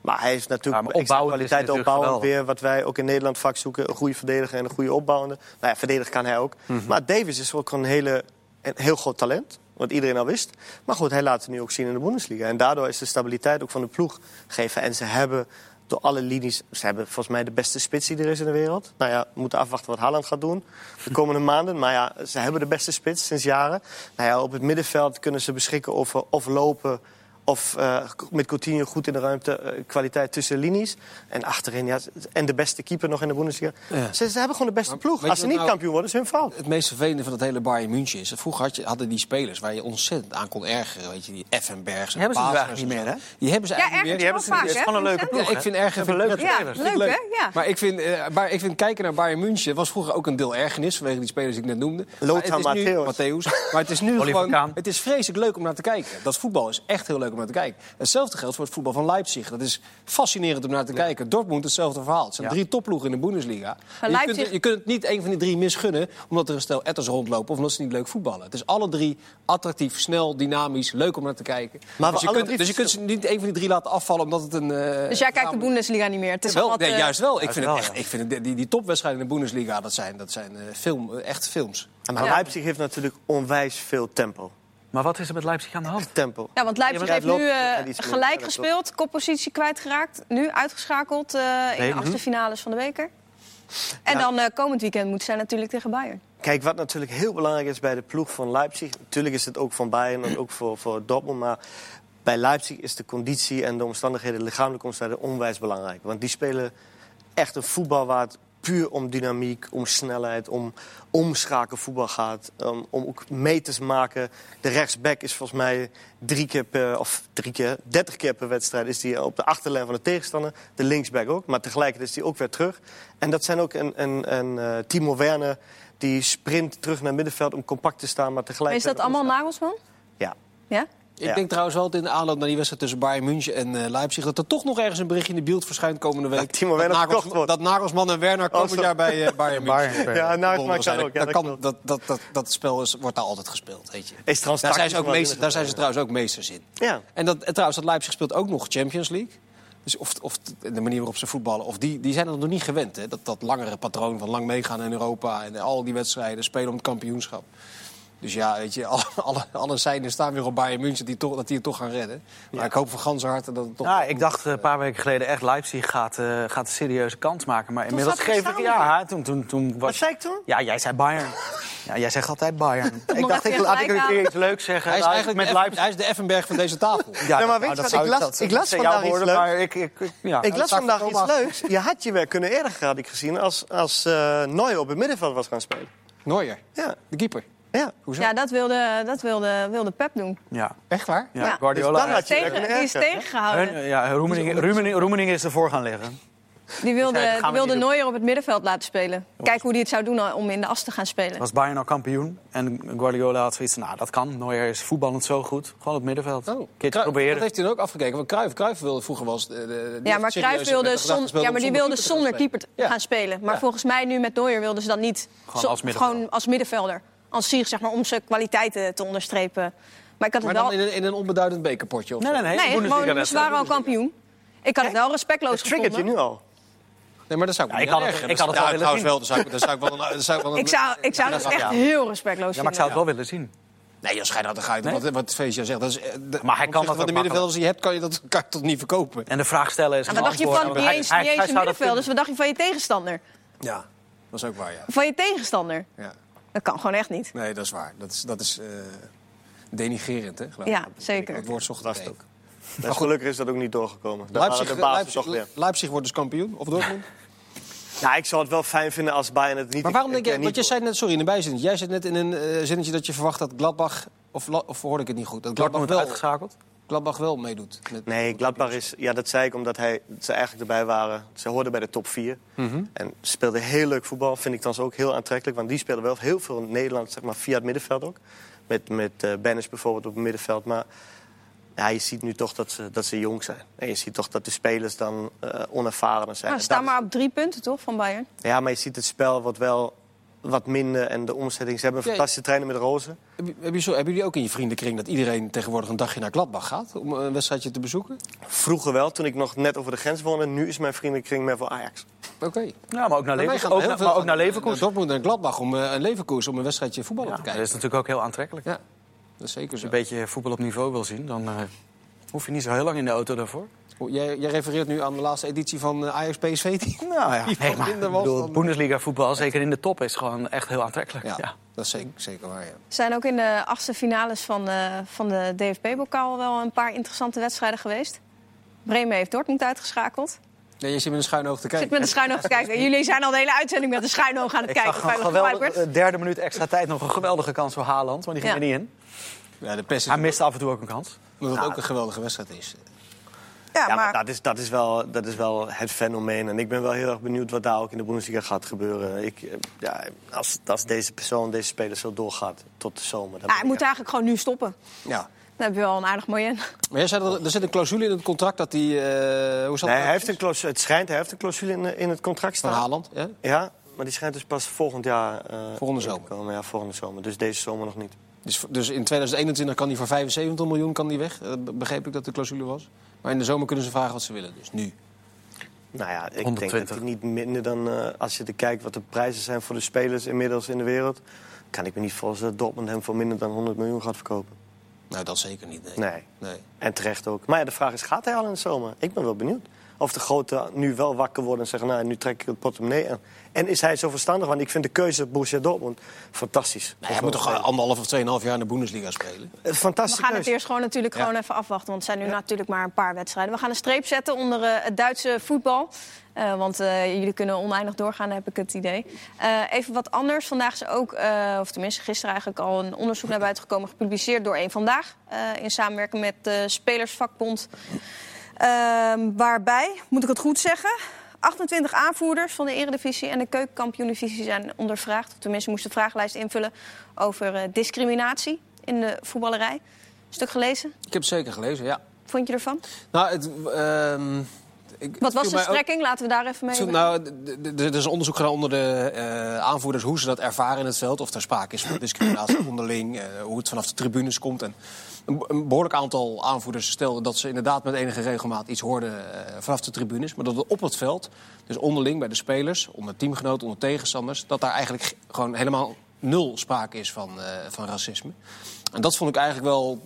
Maar hij heeft Ja, natuurlijk extra opbouwend is kwaliteit opbouwend weer. Wat wij ook in Nederland vaak zoeken. Een goede verdediger en een goede opbouwende. Nou ja, verdedigen kan hij ook. Mhm. Maar Davis is ook een, hele, een heel groot talent. Wat iedereen al wist. Maar goed, hij laat het nu ook zien in de Bundesliga. En daardoor is de stabiliteit ook van de ploeg gegeven. En ze hebben door alle linies... Ze hebben volgens mij de beste spits die er is in de wereld. Nou ja, we moeten afwachten wat Haaland gaat doen de komende maanden. Maar ja, ze hebben de beste spits sinds jaren. Nou ja, op het middenveld kunnen ze beschikken over of lopen... Of eh, met Coutinho goed in de ruimte, eh, kwaliteit tussen linies. En achterin, ja, en de beste keeper nog in de Bundesliga. Ja. Ze, ze hebben gewoon de beste Maar ploeg. Als ze niet nou- kampioen worden, is hun fout. Het meest vervelende van het hele Bayern München is... dat Vroeger had je, hadden die spelers waar je ontzettend aan kon ergeren. Weet je, die Effenbergs en Die hebben ze Pazers eigenlijk niet meer, hè? Die hebben ze Ja, eigenlijk niet meer. ergens wel vaak, Het is gewoon een leuke ploeg. Ja, ik vind erger vind ik leuke leuk. spelers. Leuk, hè? Ja. Maar ik vind, eh, maar ik vind kijken naar Bayern München was vroeger ook een deel ergernis vanwege die spelers die ik net noemde. Lothar Maar het is nu- Matthäus. Matthäus. Maar het is nu gewoon. Het is vreselijk leuk om naar te kijken. Dat voetbal is echt heel leuk om naar te kijken. Hetzelfde geldt voor het voetbal van Leipzig. Dat is fascinerend om naar te kijken. Dortmund hetzelfde verhaal. Het zijn Ja. drie topploegen in de Bundesliga. Je Leipzig- kunt, je kunt het niet een van die drie misgunnen omdat er een stel etters rondlopen of omdat ze niet leuk voetballen. Het is alle drie attractief, snel, dynamisch, leuk om naar te kijken. Maar dus, je kunt, drie dus je kunt ze niet een van die drie laten afvallen omdat het een. eh, Dus jij kijkt de Bundesliga niet meer. Het is wel, wat, nee, juist wel. Ik vind, wel, het echt, ja. ik vind het- die, die topwedstrijden in de Bundesliga, dat zijn, dat zijn eh, film, eh, echt films. Maar Ja. Leipzig heeft natuurlijk onwijs veel tempo. Maar wat is er met Leipzig aan de hand? Tempo. Ja, want Leipzig Ja, heeft nu eh, gelijk gespeeld, koppositie kwijtgeraakt. Nu uitgeschakeld eh, in Nee, de achtste mhm. finales van de beker. En dan eh, komend weekend moeten zij natuurlijk tegen Bayern. Kijk, wat natuurlijk heel belangrijk is bij de ploeg van Leipzig... natuurlijk is het ook van Bayern en ook voor, voor Dortmund... maar bij Leipzig is de conditie en de omstandigheden, de lichamelijke omstandigheden... onwijs belangrijk. Want die spelen echt een voetbal waar het puur om dynamiek, om snelheid, om omschaken voetbal gaat. Um, om ook meters maken. De rechtsback is volgens mij drie keer per, of drie keer, dertig keer per wedstrijd is die op de achterlijn van de tegenstander. De linksback ook, maar tegelijkertijd is hij ook weer terug. En dat zijn ook een, een, een uh, Timo Werner die sprint terug naar middenveld om compact te staan, maar tegelijkertijd... Is dat allemaal Nagelsman? Ja. Ja? Ik Ja. denk trouwens wel dat in de aanloop naar die wedstrijd tussen Bayern München en eh, Leipzig... dat er toch nog ergens een berichtje in de beeld verschijnt komende week. Dat Timo Werner Nagels- dat Nagelsman en Werner komend zo. jaar bij eh, Bayern München. Ja, nou, zijn. ook. Ja, dat, dat kan, dat, dat, dat, dat spel is, wordt daar altijd gespeeld, weet je. Is trouwens Daar zijn, ze ook meester, daar zijn ze trouwens ook meesters in. Ja. En, dat, en trouwens, dat Leipzig speelt ook nog Champions League. Dus of, of de manier waarop ze voetballen, of die, die zijn er nog niet gewend. Hè? Dat, dat langere patroon van lang meegaan in Europa en al die wedstrijden spelen om het kampioenschap. Dus ja, weet je, alle, alle, alle seinen staan weer op Bayern München die toch, dat die het toch gaan redden. Maar ik hoop van ganse harte dat het toch... Ja, ik dacht eh, een paar weken geleden echt, Leipzig gaat, eh, gaat een serieuze kans maken. Maar inmiddels geef ik... Ja, toen, toen, toen was... Wat zei ik toen? Ja, jij zei Bayern. Ja, jij zegt altijd Bayern. ik dacht, ik, laat ik een keer iets leuks zeggen. hij is Nou, eigenlijk met Leipzig. hij is de Effenberg van deze tafel. Ja, maar nou, weet je dat wat, zou- ik las- dat- ik las vandaag iets leuks. maar ik, ik, ik- ja. Ik las vandaag iets leuks. Je had je weer kunnen eerder gehad, ik gezien, als, als eh Neuer op het middenveld was gaan spelen. Neuer, Ja, de keeper. Ja. Hoezo? Ja, dat wilde, dat wilde, wilde Pep doen. Ja. Echt waar? Ja, Ja. Guardiola. Dus Tegen, die is tegengehouden. Hun- ja, Roemeningen is ervoor gaan liggen. Die wilde, zei, die wilde. Neuer op het middenveld laten spelen. Kijken hoe hij het zou doen om in de as te gaan spelen. Was Bayern al kampioen. En Guardiola had zoiets van, nou, dat kan. Neuer is voetballend zo goed. Gewoon op het middenveld. Oh, keertje proberen. Dat heeft hij dan ook afgekeken. Want Cruijff, Cruijff wilde vroeger was. Die Ja, maar Cruijff wilde, zon, ja, maar die zonder wilde keeper te gaan zonder spelen. keeper gaan spelen. Maar Ja. volgens mij nu met Neuer wilden ze dat niet. Gewoon zo- als middenvelder. gewoon als middenvelder. Als zich, zeg maar, om zijn kwaliteiten te onderstrepen. Maar ik had het Maar wel... dan in een, in een onbeduidend bekerpotje of Nee, zo? nee, nee. Nee, gewoon, ze waren al kampioen. Ik had het wel respectloos Het triggert je gevonden. nu al. Nee, maar dat zou ik Ja, me ik niet had het- ik had het wel willen trouwens zien. wel. Dan zou ik, dan zou ik wel een... Dan zou ik wel een Ik zou, ik zou het echt ja. heel respectloos Ja, maar ik zou het wel willen zien. Nee, als schijn dat ga je Nee? wat, wat Feestje zegt. Dat is, eh, de, Maar hij kan dat van ook de middenvelders die je hebt, kan je dat kan je toch niet verkopen. En de vraag stellen is... En wat dacht je van niet eens, niet eens een zou dat middenvelder? Dus wat dacht je van je tegenstander? Ja, dat is ook waar, ja. Van je tegenstander? ja. Dat kan gewoon echt niet. Nee, dat is waar. Dat is, dat is eh, denigerend, hè? geloof Ja, ik. zeker. Het woord zocht ook. En gelukkig is dat ook niet doorgekomen. Daar Leipzig, waren de basis Leipzig, toch weer. Leipzig wordt dus kampioen, of Dortmund? Ja, ik zou het wel fijn vinden als Bayern het niet... Maar waarom denk je, want je niet zei net, sorry, in een bijzinnetje. Jij zei net in een eh, zinnetje dat je verwacht dat Gladbach, of, of hoorde ik het niet goed, dat Gladbach Dortmund wel, uitgeschakeld. Gladbach wel meedoet. Met, Nee, Gladbach is... Ja, dat zei ik omdat hij, ze eigenlijk erbij waren. Ze hoorden bij de top 4. Mhm. En speelden heel leuk voetbal. Vind ik dan ook heel aantrekkelijk. Want die spelen wel heel veel in Nederland, zeg maar, via het middenveld ook. Met, met eh Bennis bijvoorbeeld op het middenveld. Maar ja, je ziet nu toch dat ze, dat ze jong zijn. En je ziet toch dat de spelers dan eh onervaren zijn. Nou, En staan maar op drie punten, toch, van Bayern? Ja, maar je ziet het spel wordt wel wat minder. En de omzetting... Ze hebben een fantastische trainer met Rozen. Heb, je- heb je zo, hebben jullie ook in je vriendenkring dat iedereen tegenwoordig een dagje naar Gladbach gaat om een wedstrijdje te bezoeken? Vroeger wel, toen ik nog net over de grens woonde. Nu is mijn vriendenkring meer voor Ajax. Oké. Ja, maar ook naar Wij Leverkusen. gaan Ook, naar- maar ook naar Leverkusen. Dortmund en Gladbach om eh, een Leverkusen om een wedstrijdje voetballen Ja, te dat kijken. is natuurlijk ook heel aantrekkelijk. Ja, dat is zeker Als zo. je een beetje voetbal op niveau wil zien, dan eh, hoef je niet zo heel lang in de auto daarvoor. Oh, Jij, jij refereert nu aan de laatste editie van eh, Ajax PSV. Die... Nou ja, Die nee, maar, minder ik was bedoel, dan- Bundesliga voetbal, zeker in de top, is gewoon echt heel aantrekkelijk. Ja, Ja. dat is zeker, zeker waar. Ja. Er zijn ook in de achtste finales van, eh, van de DFB-bokaal wel een paar interessante wedstrijden geweest. Bremen heeft Dortmund uitgeschakeld. Ja, je zit met een schuin oog te Ik kijken. zit met een schuin oog te kijken. Jullie zijn al de hele uitzending met een schuin oog aan het Ik kijken. zag een eh, derde minuut extra tijd nog een geweldige kans voor Haaland, maar die ging Ja. er niet in. Ja, de pest is Hij miste af en toe ook een kans. omdat het ook een geweldige wedstrijd is. Ja, Ja, maar maar dat is, dat, is wel, dat is wel het fenomeen. En ik ben wel heel erg benieuwd wat daar ook in de Bundesliga gaat gebeuren. Ik, eh, ja, als, als deze persoon, deze speler zo doorgaat tot de zomer... Dan ah, hij moet eigenlijk gewoon nu stoppen. Ja. Dan heb je wel een aardig mooi in. Maar jij zei dat er, er zit een clausule in het contract dat hij... eh hoe zat Nee, dat hij heeft een clausule, het schijnt, hij heeft een clausule in, in het contract Van staan. Haaland, ja? Ja, maar die schijnt dus pas volgend jaar... eh, Volgende zomer. Komen. Ja, volgende zomer. Dus deze zomer nog niet. Dus, dus in 2021 kan hij voor 75 miljoen kan die weg. Eh, begreep ik dat de clausule was. Maar in de zomer kunnen ze vragen wat ze willen. Dus nu. Nou ja, ik denk 120. dat hij niet minder dan... eh, als je er kijkt wat de prijzen zijn voor de spelers inmiddels in de wereld... kan ik me niet voorstellen dat Dortmund hem voor minder dan 100 miljoen gaat verkopen. Nou, dat zeker niet. Nee. Nee. nee. En terecht ook. Maar ja, de vraag is, gaat hij al in de zomer? Ik ben wel benieuwd. Of de grote nu wel wakker worden en zeggen, nou, nu trek ik het portemonnee aan. En is hij zo verstandig? Want ik vind de keuze Borussia Dortmund fantastisch. Nou, hij moet toch anderhalf of tweeënhalf jaar in de Bundesliga spelen? Een fantastische We gaan het eerst gewoon natuurlijk Ja. gewoon even afwachten. Want het zijn nu natuurlijk maar een paar wedstrijden. We gaan een streep zetten onder eh, het Duitse voetbal. Eh, want eh, jullie kunnen oneindig doorgaan, heb ik het idee. Eh, even wat anders. Vandaag is ook, eh, of tenminste gisteren eigenlijk al... een onderzoek naar buiten gekomen, gepubliceerd door Eén Vandaag. eh, in samenwerking met de Spelersvakbond. Ehm, waarbij, moet ik het goed zeggen... 28 aanvoerders van de Eredivisie en de Keukenkampioen-divisie zijn ondervraagd. Of tenminste moesten een vragenlijst invullen over eh, discriminatie in de voetballerij. Stuk gelezen. Ik heb het zeker gelezen, ja. Vond je ervan? Nou, het, ehm, ik- Wat was de ook- strekking? Laten we daar even mee. Zo, nou, er is een onderzoek gedaan onder de eh, aanvoerders hoe ze dat ervaren in het veld. Of er sprake is van discriminatie onderling, eh, hoe het vanaf de tribunes komt. En een, behoorlijk aantal aanvoerders stelden dat ze inderdaad met enige regelmaat iets hoorden eh, vanaf de tribunes. Maar dat het op het veld, dus onderling bij de spelers, onder teamgenoten, onder tegenstanders, dat daar eigenlijk gewoon helemaal nul sprake is van, eh, van racisme. En dat vond ik eigenlijk wel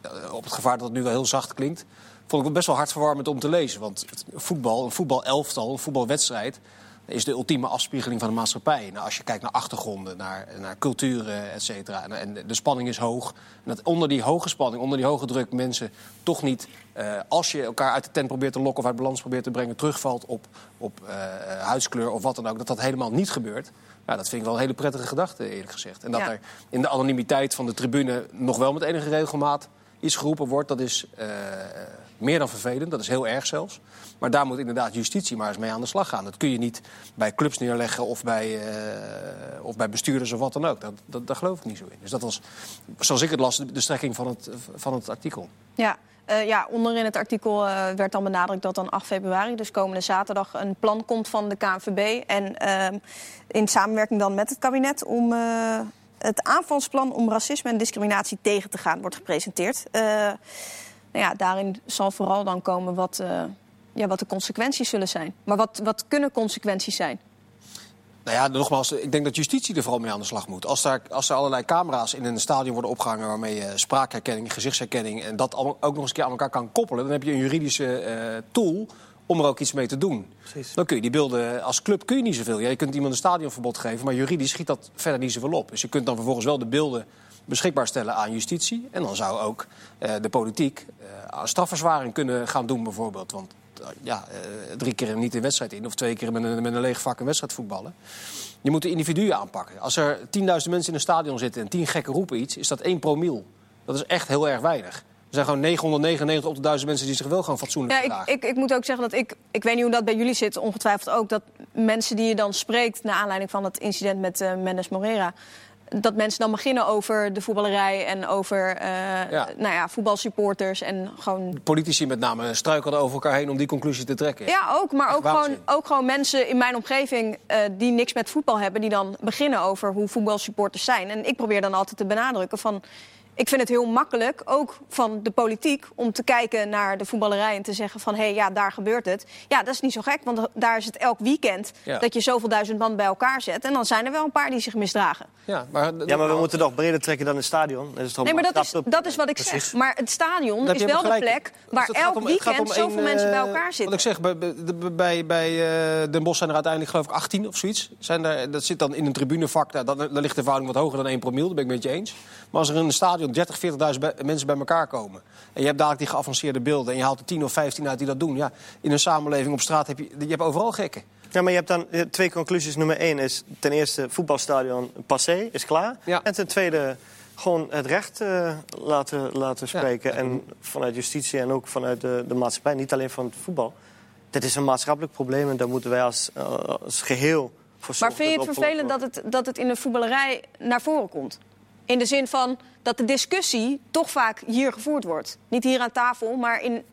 eh, op het gevaar dat het nu wel heel zacht klinkt, vond ik best wel hartverwarmend om te lezen. Want voetbal, een voetbalelftal, een voetbalwedstrijd is de ultieme afspiegeling van de maatschappij. Nou, als je kijkt naar achtergronden, naar, naar culturen, et cetera. En, en de spanning is hoog. En dat onder die hoge spanning, onder die hoge druk... mensen toch niet, eh, als je elkaar uit de tent probeert te lokken... of uit balans probeert te brengen, terugvalt op, op eh, huidskleur of wat dan ook... dat dat helemaal niet gebeurt. Dat vind ik wel een hele prettige gedachte, eerlijk gezegd. En dat Ja. er in de anonimiteit van de tribune nog wel met enige regelmaat iets geroepen wordt, dat is eh, meer dan vervelend. Dat is heel erg zelfs. Maar daar moet inderdaad justitie maar eens mee aan de slag gaan. Dat kun je niet bij clubs neerleggen of bij, eh, of bij bestuurders of wat dan ook. Dat, dat, daar geloof ik niet zo in. Dus dat was, zoals ik het las, de, strekking van het, van het artikel. Ja, eh, ja, onderin het artikel werd dan benadrukt dat dan 8 februari, dus komende zaterdag, een plan komt van de KNVB. En ehm, in samenwerking dan met het kabinet om het aanvalsplan om racisme en discriminatie tegen te gaan wordt gepresenteerd. Eh, nou ja, daarin zal vooral dan komen wat, eh, ja, wat de consequenties zullen zijn. Maar wat, wat kunnen consequenties zijn? Nou ja, nogmaals, ik denk dat justitie er vooral mee aan de slag moet. Als, daar, als er allerlei camera's in een stadion worden opgehangen... waarmee je spraakherkenning, gezichtsherkenning... en dat ook nog eens een keer aan elkaar kan koppelen... dan heb je een juridische eh, tool om er ook iets mee te doen. Precies. Dan kun je die beelden... Als club kun je niet zoveel. Ja, je kunt iemand een stadionverbod geven... maar juridisch schiet dat verder niet zoveel op. Dus je kunt dan vervolgens wel de beelden beschikbaar stellen aan justitie. En dan zou ook eh, de politiek aan strafverzwaring kunnen gaan doen bijvoorbeeld. Want eh, ja, drie keer niet in wedstrijd in... of twee keer met een, met een leeg vak een wedstrijd voetballen. Je moet de individuen aanpakken. Als er 10.000 mensen in een stadion zitten en 10 gekken roepen iets... is dat 1 promiel. Dat is echt heel erg weinig. Er zijn gewoon 999 op de 1000 mensen die zich wel gewoon fatsoenlijk Ja, ik, ik, ik moet ook zeggen dat ik, ik weet niet hoe dat bij jullie zit, ongetwijfeld ook, dat mensen die je dan spreekt naar aanleiding van het incident met eh Mendes Morera, dat mensen dan beginnen over de voetballerij en over eh, Ja. Nou ja, voetbalsupporters en gewoon Politici met name struikelden over elkaar heen om die conclusie te trekken. Ja, ook. Maar ook gewoon, ook gewoon mensen in mijn omgeving eh, die niks met voetbal hebben... die dan beginnen over hoe voetbalsupporters zijn. En ik probeer dan altijd te benadrukken van... Ik vind het heel makkelijk, ook van de politiek, om te kijken naar de voetballerij en te zeggen van hé, hey, ja, daar gebeurt het. Ja, dat is niet zo gek, want daar is het elk weekend Ja. dat je zoveel duizend man bij elkaar zet. En dan zijn er wel een paar die zich misdragen. Ja, maar, Ja, maar we moeten toch breder trekken dan het stadion. Dat is toch Nee, maar dat is, dat is wat ik Precies. zeg. Maar het stadion Daar is wel de plek waar Dus elk om- weekend zoveel mensen bij eh, elkaar Wat zitten. ik zeg, bij, bij, bij, eh, Den Bosch zijn er uiteindelijk geloof ik 18 of zoiets. Zijn er, dat zit dan in een tribunevak. Nou, dan, dan ligt de verhouding wat hoger dan 1 promiel, dat ben ik met je eens. Maar als er in een stadion 30, 40.000 bij- mensen bij elkaar komen... en je hebt dadelijk die geavanceerde beelden... en je haalt er 10 of 15 uit die dat doen... ja, in een samenleving op straat heb je, je hebt overal gekken. Ja, maar je hebt dan eh, twee conclusies. Nummer één is ten eerste voetbalstadion passé, is klaar. Ja. En ten tweede gewoon het recht eh, laten, laten Ja. spreken. En vanuit justitie en ook vanuit de, de maatschappij, niet alleen van het voetbal. Dit is een maatschappelijk probleem en daar moeten wij als, eh, als geheel voor Maar zorgen vind je het vervelend dat het, dat het in de voetballerij naar voren komt? In de zin van dat de discussie toch vaak hier gevoerd wordt. Niet hier aan tafel, maar in,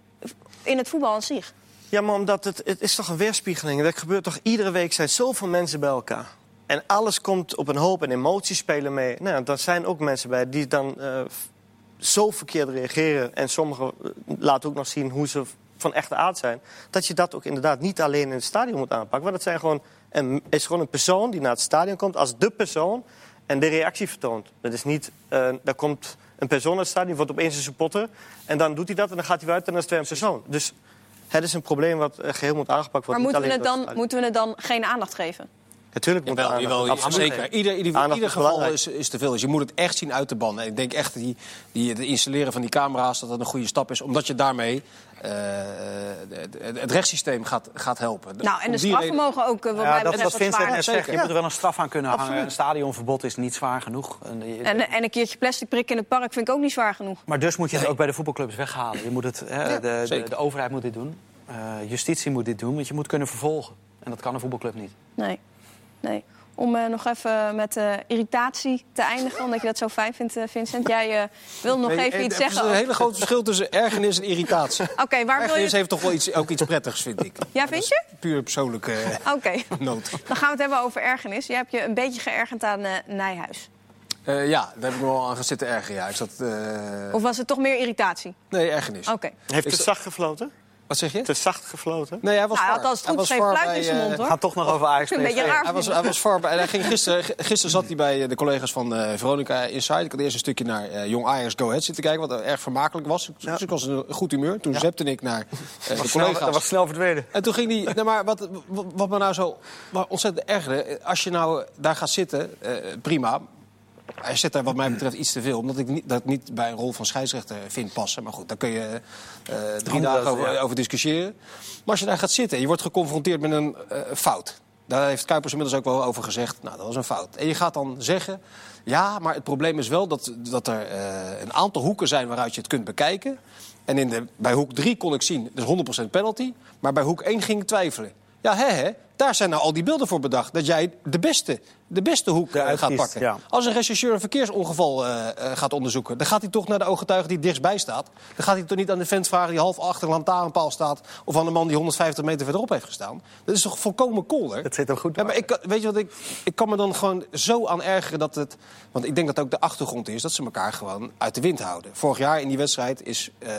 in het voetbal aan zich. Ja, maar omdat het, het is toch een weerspiegeling. Dat gebeurt toch iedere week zijn zoveel mensen bij elkaar. En alles komt op een hoop en emoties spelen mee. Nou, daar zijn ook mensen bij die dan eh, zo verkeerd reageren. En sommigen eh, laten ook nog zien hoe ze van echte aard zijn. Dat je dat ook inderdaad niet alleen in het stadion moet aanpakken. Want het zijn gewoon een, is gewoon een persoon die naar het stadion komt als de persoon. En de reactie vertoont. Dat is niet, eh daar komt een persoon naar het stadion, wordt opeens een supporter. En dan doet hij dat en dan gaat hij uit en dan is het weer een persoon. Dus Het is een probleem wat eh, geheel moet aangepakt Maar worden. moeten we, het dan, moeten we het dan geen aandacht geven? Natuurlijk moet Jawel, jawel, aandacht- ja, absoluut. zeker. Ieder, ieder, ieder geval is, is te veel. Dus je moet het echt zien uit te bannen. En ik denk echt dat die, die, het installeren van die camera's dat dat een goede stap is. Omdat je daarmee eh, het, het rechtssysteem gaat, gaat helpen. Nou, en Om de straffen reden- mogen ook, eh, wat Ja, mij dat betreft, wat wat Vincent zwaarder. net zegt. Je moet er wel een straf aan kunnen hangen. Een stadionverbod is niet zwaar genoeg. En En, en een keertje plastic prikken in het park vind ik ook niet zwaar genoeg. Maar dus moet je het ook bij de voetbalclubs weghalen. Je moet het, hè, de, de, zeker. de overheid moet dit doen. Eh, justitie moet dit doen, want je moet kunnen vervolgen. En dat kan een voetbalclub niet. Nee. Nee. Om eh, nog even met eh, irritatie te eindigen, omdat je dat zo fijn vindt, eh, Vincent. Jij eh, wil nog Nee, even iets Er zeggen. is een over- hele groot verschil tussen ergernis en irritatie. Oké, waar wil Ergernis je... heeft toch wel iets, ook iets prettigs, vind ik. Ja, vind je? Puur persoonlijke eh, Oké, nood. dan gaan we het hebben over ergernis. Jij hebt je een beetje geërgerd aan eh, Nijhuis. Eh, ja, daar heb ik me wel aan gaan zitten ergeren. Ja. Ik zat, eh, Of was het toch meer irritatie? Nee, ergernis. Oké. Heeft sta- zacht gefloten? Wat zeg je? Te zacht gefloten? Nee, hij was Nou, hij het Hij goed was fluit in zijn eh, mond, hoor. Gaat toch nog over Ajax Een beetje raar. Hij was, hij was bij, hij ging gisteren, gisteren zat hij bij de collega's van eh, Veronica Inside. Ik had eerst een stukje naar eh, Jong Ajax Go Ahead zitten kijken, wat erg vermakelijk was. Dus ik was in een goed humeur. Toen zepte ik naar eh, de Was snel, collega's. dat was snel verdwenen. En toen ging die. Nee, maar wat, wat, wat me nou zo ontzettend ergerde. Als je nou daar gaat zitten, eh, prima. Hij zit daar wat mij betreft iets te veel. Omdat ik niet, dat niet bij een rol van scheidsrechter vind passen. Maar goed, daar kun je eh, drie dagen over, ja. over discussiëren. Maar als je daar gaat zitten en je wordt geconfronteerd met een eh, fout. Daar heeft Kuipers inmiddels ook wel over gezegd. Nou, dat was een fout. En je gaat dan zeggen... Ja, maar het probleem is wel dat, dat er eh, een aantal hoeken zijn waaruit je het kunt bekijken. En in de, bij hoek 3 kon ik zien, dus 100% penalty. Maar bij hoek 1 ging ik twijfelen. Ja, hè, hè, daar zijn nou al die beelden voor bedacht. Dat jij de beste, de beste hoek eh, Eruit gaat kiest, pakken. ja. Als een rechercheur een verkeersongeval eh, eh, gaat onderzoeken... dan gaat hij toch naar de ooggetuige die dichtstbij staat. Dan gaat hij toch niet aan de vent vragen die half achter een lantaarnpaal staat... of aan de man die 150 meter verderop heeft gestaan. Dat is toch volkomen kolder? Dat zit hem goed Ja, maar ik, weet je wat, ik, ik kan me dan gewoon zo aan ergeren dat het... Want ik denk dat ook de achtergrond is dat ze elkaar gewoon uit de wind houden. Vorig jaar in die wedstrijd is eh,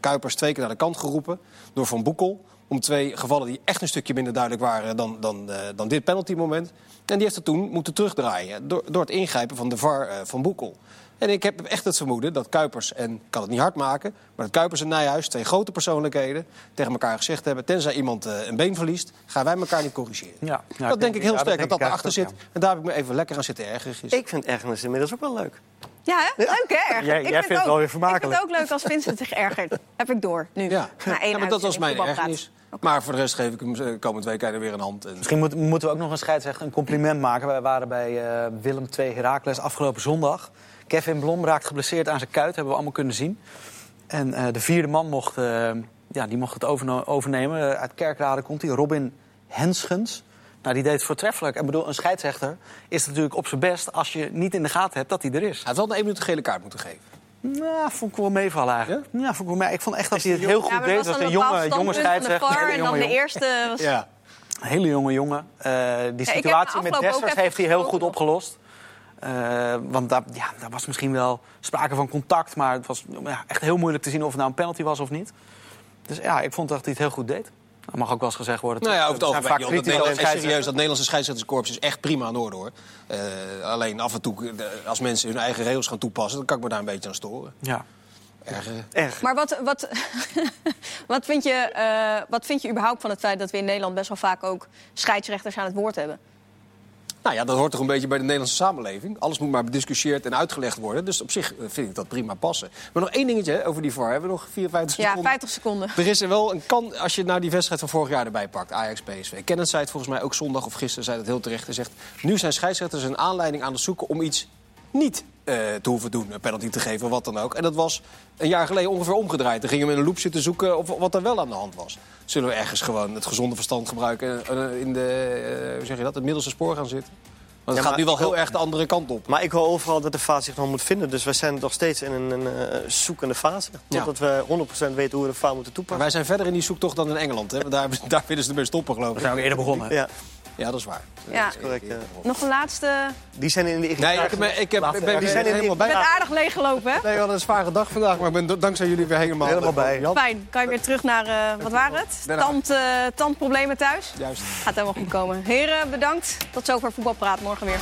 Kuipers twee keer naar de kant geroepen door Van Boekel. Om twee gevallen die echt een stukje minder duidelijk waren dan, dan, eh, dan dit penaltymoment. En die heeft het toen moeten terugdraaien door, door het ingrijpen van de VAR eh, van Boekel. En ik heb echt het vermoeden dat Kuipers, en ik kan het niet hard maken... maar dat Kuipers en Nijhuis, twee grote persoonlijkheden... tegen elkaar gezegd hebben, tenzij iemand eh, een been verliest... gaan wij elkaar niet corrigeren. Ja, ja, dat denk ik heel ja, dat sterk dat dat ik erachter zit. En daar heb ik me even lekker aan zitten ergeren gisteren. Ik vind ergernis inmiddels ook wel leuk. Ja, hè? leuk hè? Erger. Jij- Ik jij vind vindt het ook- wel weer Ik vermakelijk. vind het ook leuk als Vincent zich ergert. Heb ik door, nu. Ja, Na één ja maar dat was mijn ergernis. Maar voor de rest geef ik hem eh, komend week er weer een hand. En... Misschien moet- moeten we ook nog een scheidsrechter een compliment maken. Wij waren bij eh, Willem II Heracles afgelopen zondag. Kevin Blom raakt geblesseerd aan zijn kuit, hebben we allemaal kunnen zien. En eh, de vierde man mocht, eh, ja, die mocht het overnemen. Uit Kerkrade komt hij, Robin Henschens. Nou, die deed het voortreffelijk. Ik bedoel, een scheidsrechter is natuurlijk op zijn best... als je niet in de gaten hebt dat hij er is. Hij had wel een één minuut een gele kaart moeten geven. Nou, vond ik wel meevallen eigenlijk. Ja? vond ik, wel mee. ik vond echt dat hij het heel goed Ja, deed. dat was een jonge, jonge standpunt van de scheidsrechter. En jonge dan de eerste was... Ja. Een hele jonge jongen. Eh, die situatie met Dessers heeft hij heel goed opgelost. Eh, want daar, ja, daar was misschien wel sprake van contact. Maar het was ja, echt heel moeilijk te zien of het nou een penalty was of niet. Dus ja, ik vond dat hij het heel goed deed. Dat mag ook wel eens gezegd worden. Nou ja, over het algemeen. vaak dat serieus, dat. Nederlandse scheidsrechterskorps is echt prima aan orde hoor. Eh, alleen af en toe, eh, als mensen hun eigen regels gaan toepassen, dan kan ik me daar een beetje aan storen. Ja. Erg. Maar wat, wat, wat, vind je, eh, wat vind je überhaupt van het feit dat we in Nederland best wel vaak ook scheidsrechters aan het woord hebben? Nou ja, dat hoort toch een beetje bij de Nederlandse samenleving. Alles moet maar bediscussieerd en uitgelegd worden. Dus op zich eh, vind ik dat prima passen. Maar nog één dingetje hè, over die VAR. Hebben we nog 54 Ja, seconden? 50 seconden. Er is er wel een kan als je nou die wedstrijd van vorig jaar erbij pakt, Ajax PSV. Kenneth zei het volgens mij ook zondag of gisteren, zei het heel terecht. Hij zegt, nu zijn scheidsrechters een aanleiding aan het zoeken om iets niet eh, te hoeven doen, een penalty te geven, wat dan ook. En dat was een jaar geleden ongeveer omgedraaid. Dan gingen we in een loop zitten zoeken of wat er wel aan de hand was. Zullen we ergens gewoon het gezonde verstand gebruiken en eh, in de, eh, hoe zeg je dat, het middelste spoor gaan zitten? Want het Ja, gaat nu wel heel erg de andere kant op. Maar ik hoor overal dat de fase zich nog moet vinden. Dus we zijn nog steeds in een, een eh, zoekende fase. Ja. Totdat we 100% weten hoe we de fase moeten Maar toepassen. wij zijn verder in die zoektocht dan in Engeland. Hè? Daar, daar willen ze ermee stoppen, geloof We ik. zijn ook eerder begonnen. Ja, Ja, dat is waar. Ja. Dat is correct, ja. Nog een laatste... die zijn in de Nee, irritatie. ik, heb, me- ik, heb, ik ben Die zijn in helemaal bij. Je bent aardig leeggelopen, hè? Nee, we hadden een zware dag vandaag, maar ik ben dankzij jullie weer helemaal, Helemaal bij. Jan. Fijn. Kan je weer terug naar, eh, wat waren het? Tand, eh, tandproblemen thuis? Juist. Gaat helemaal goed komen. Heren, bedankt. Tot zover Voetbalpraat. Morgen weer.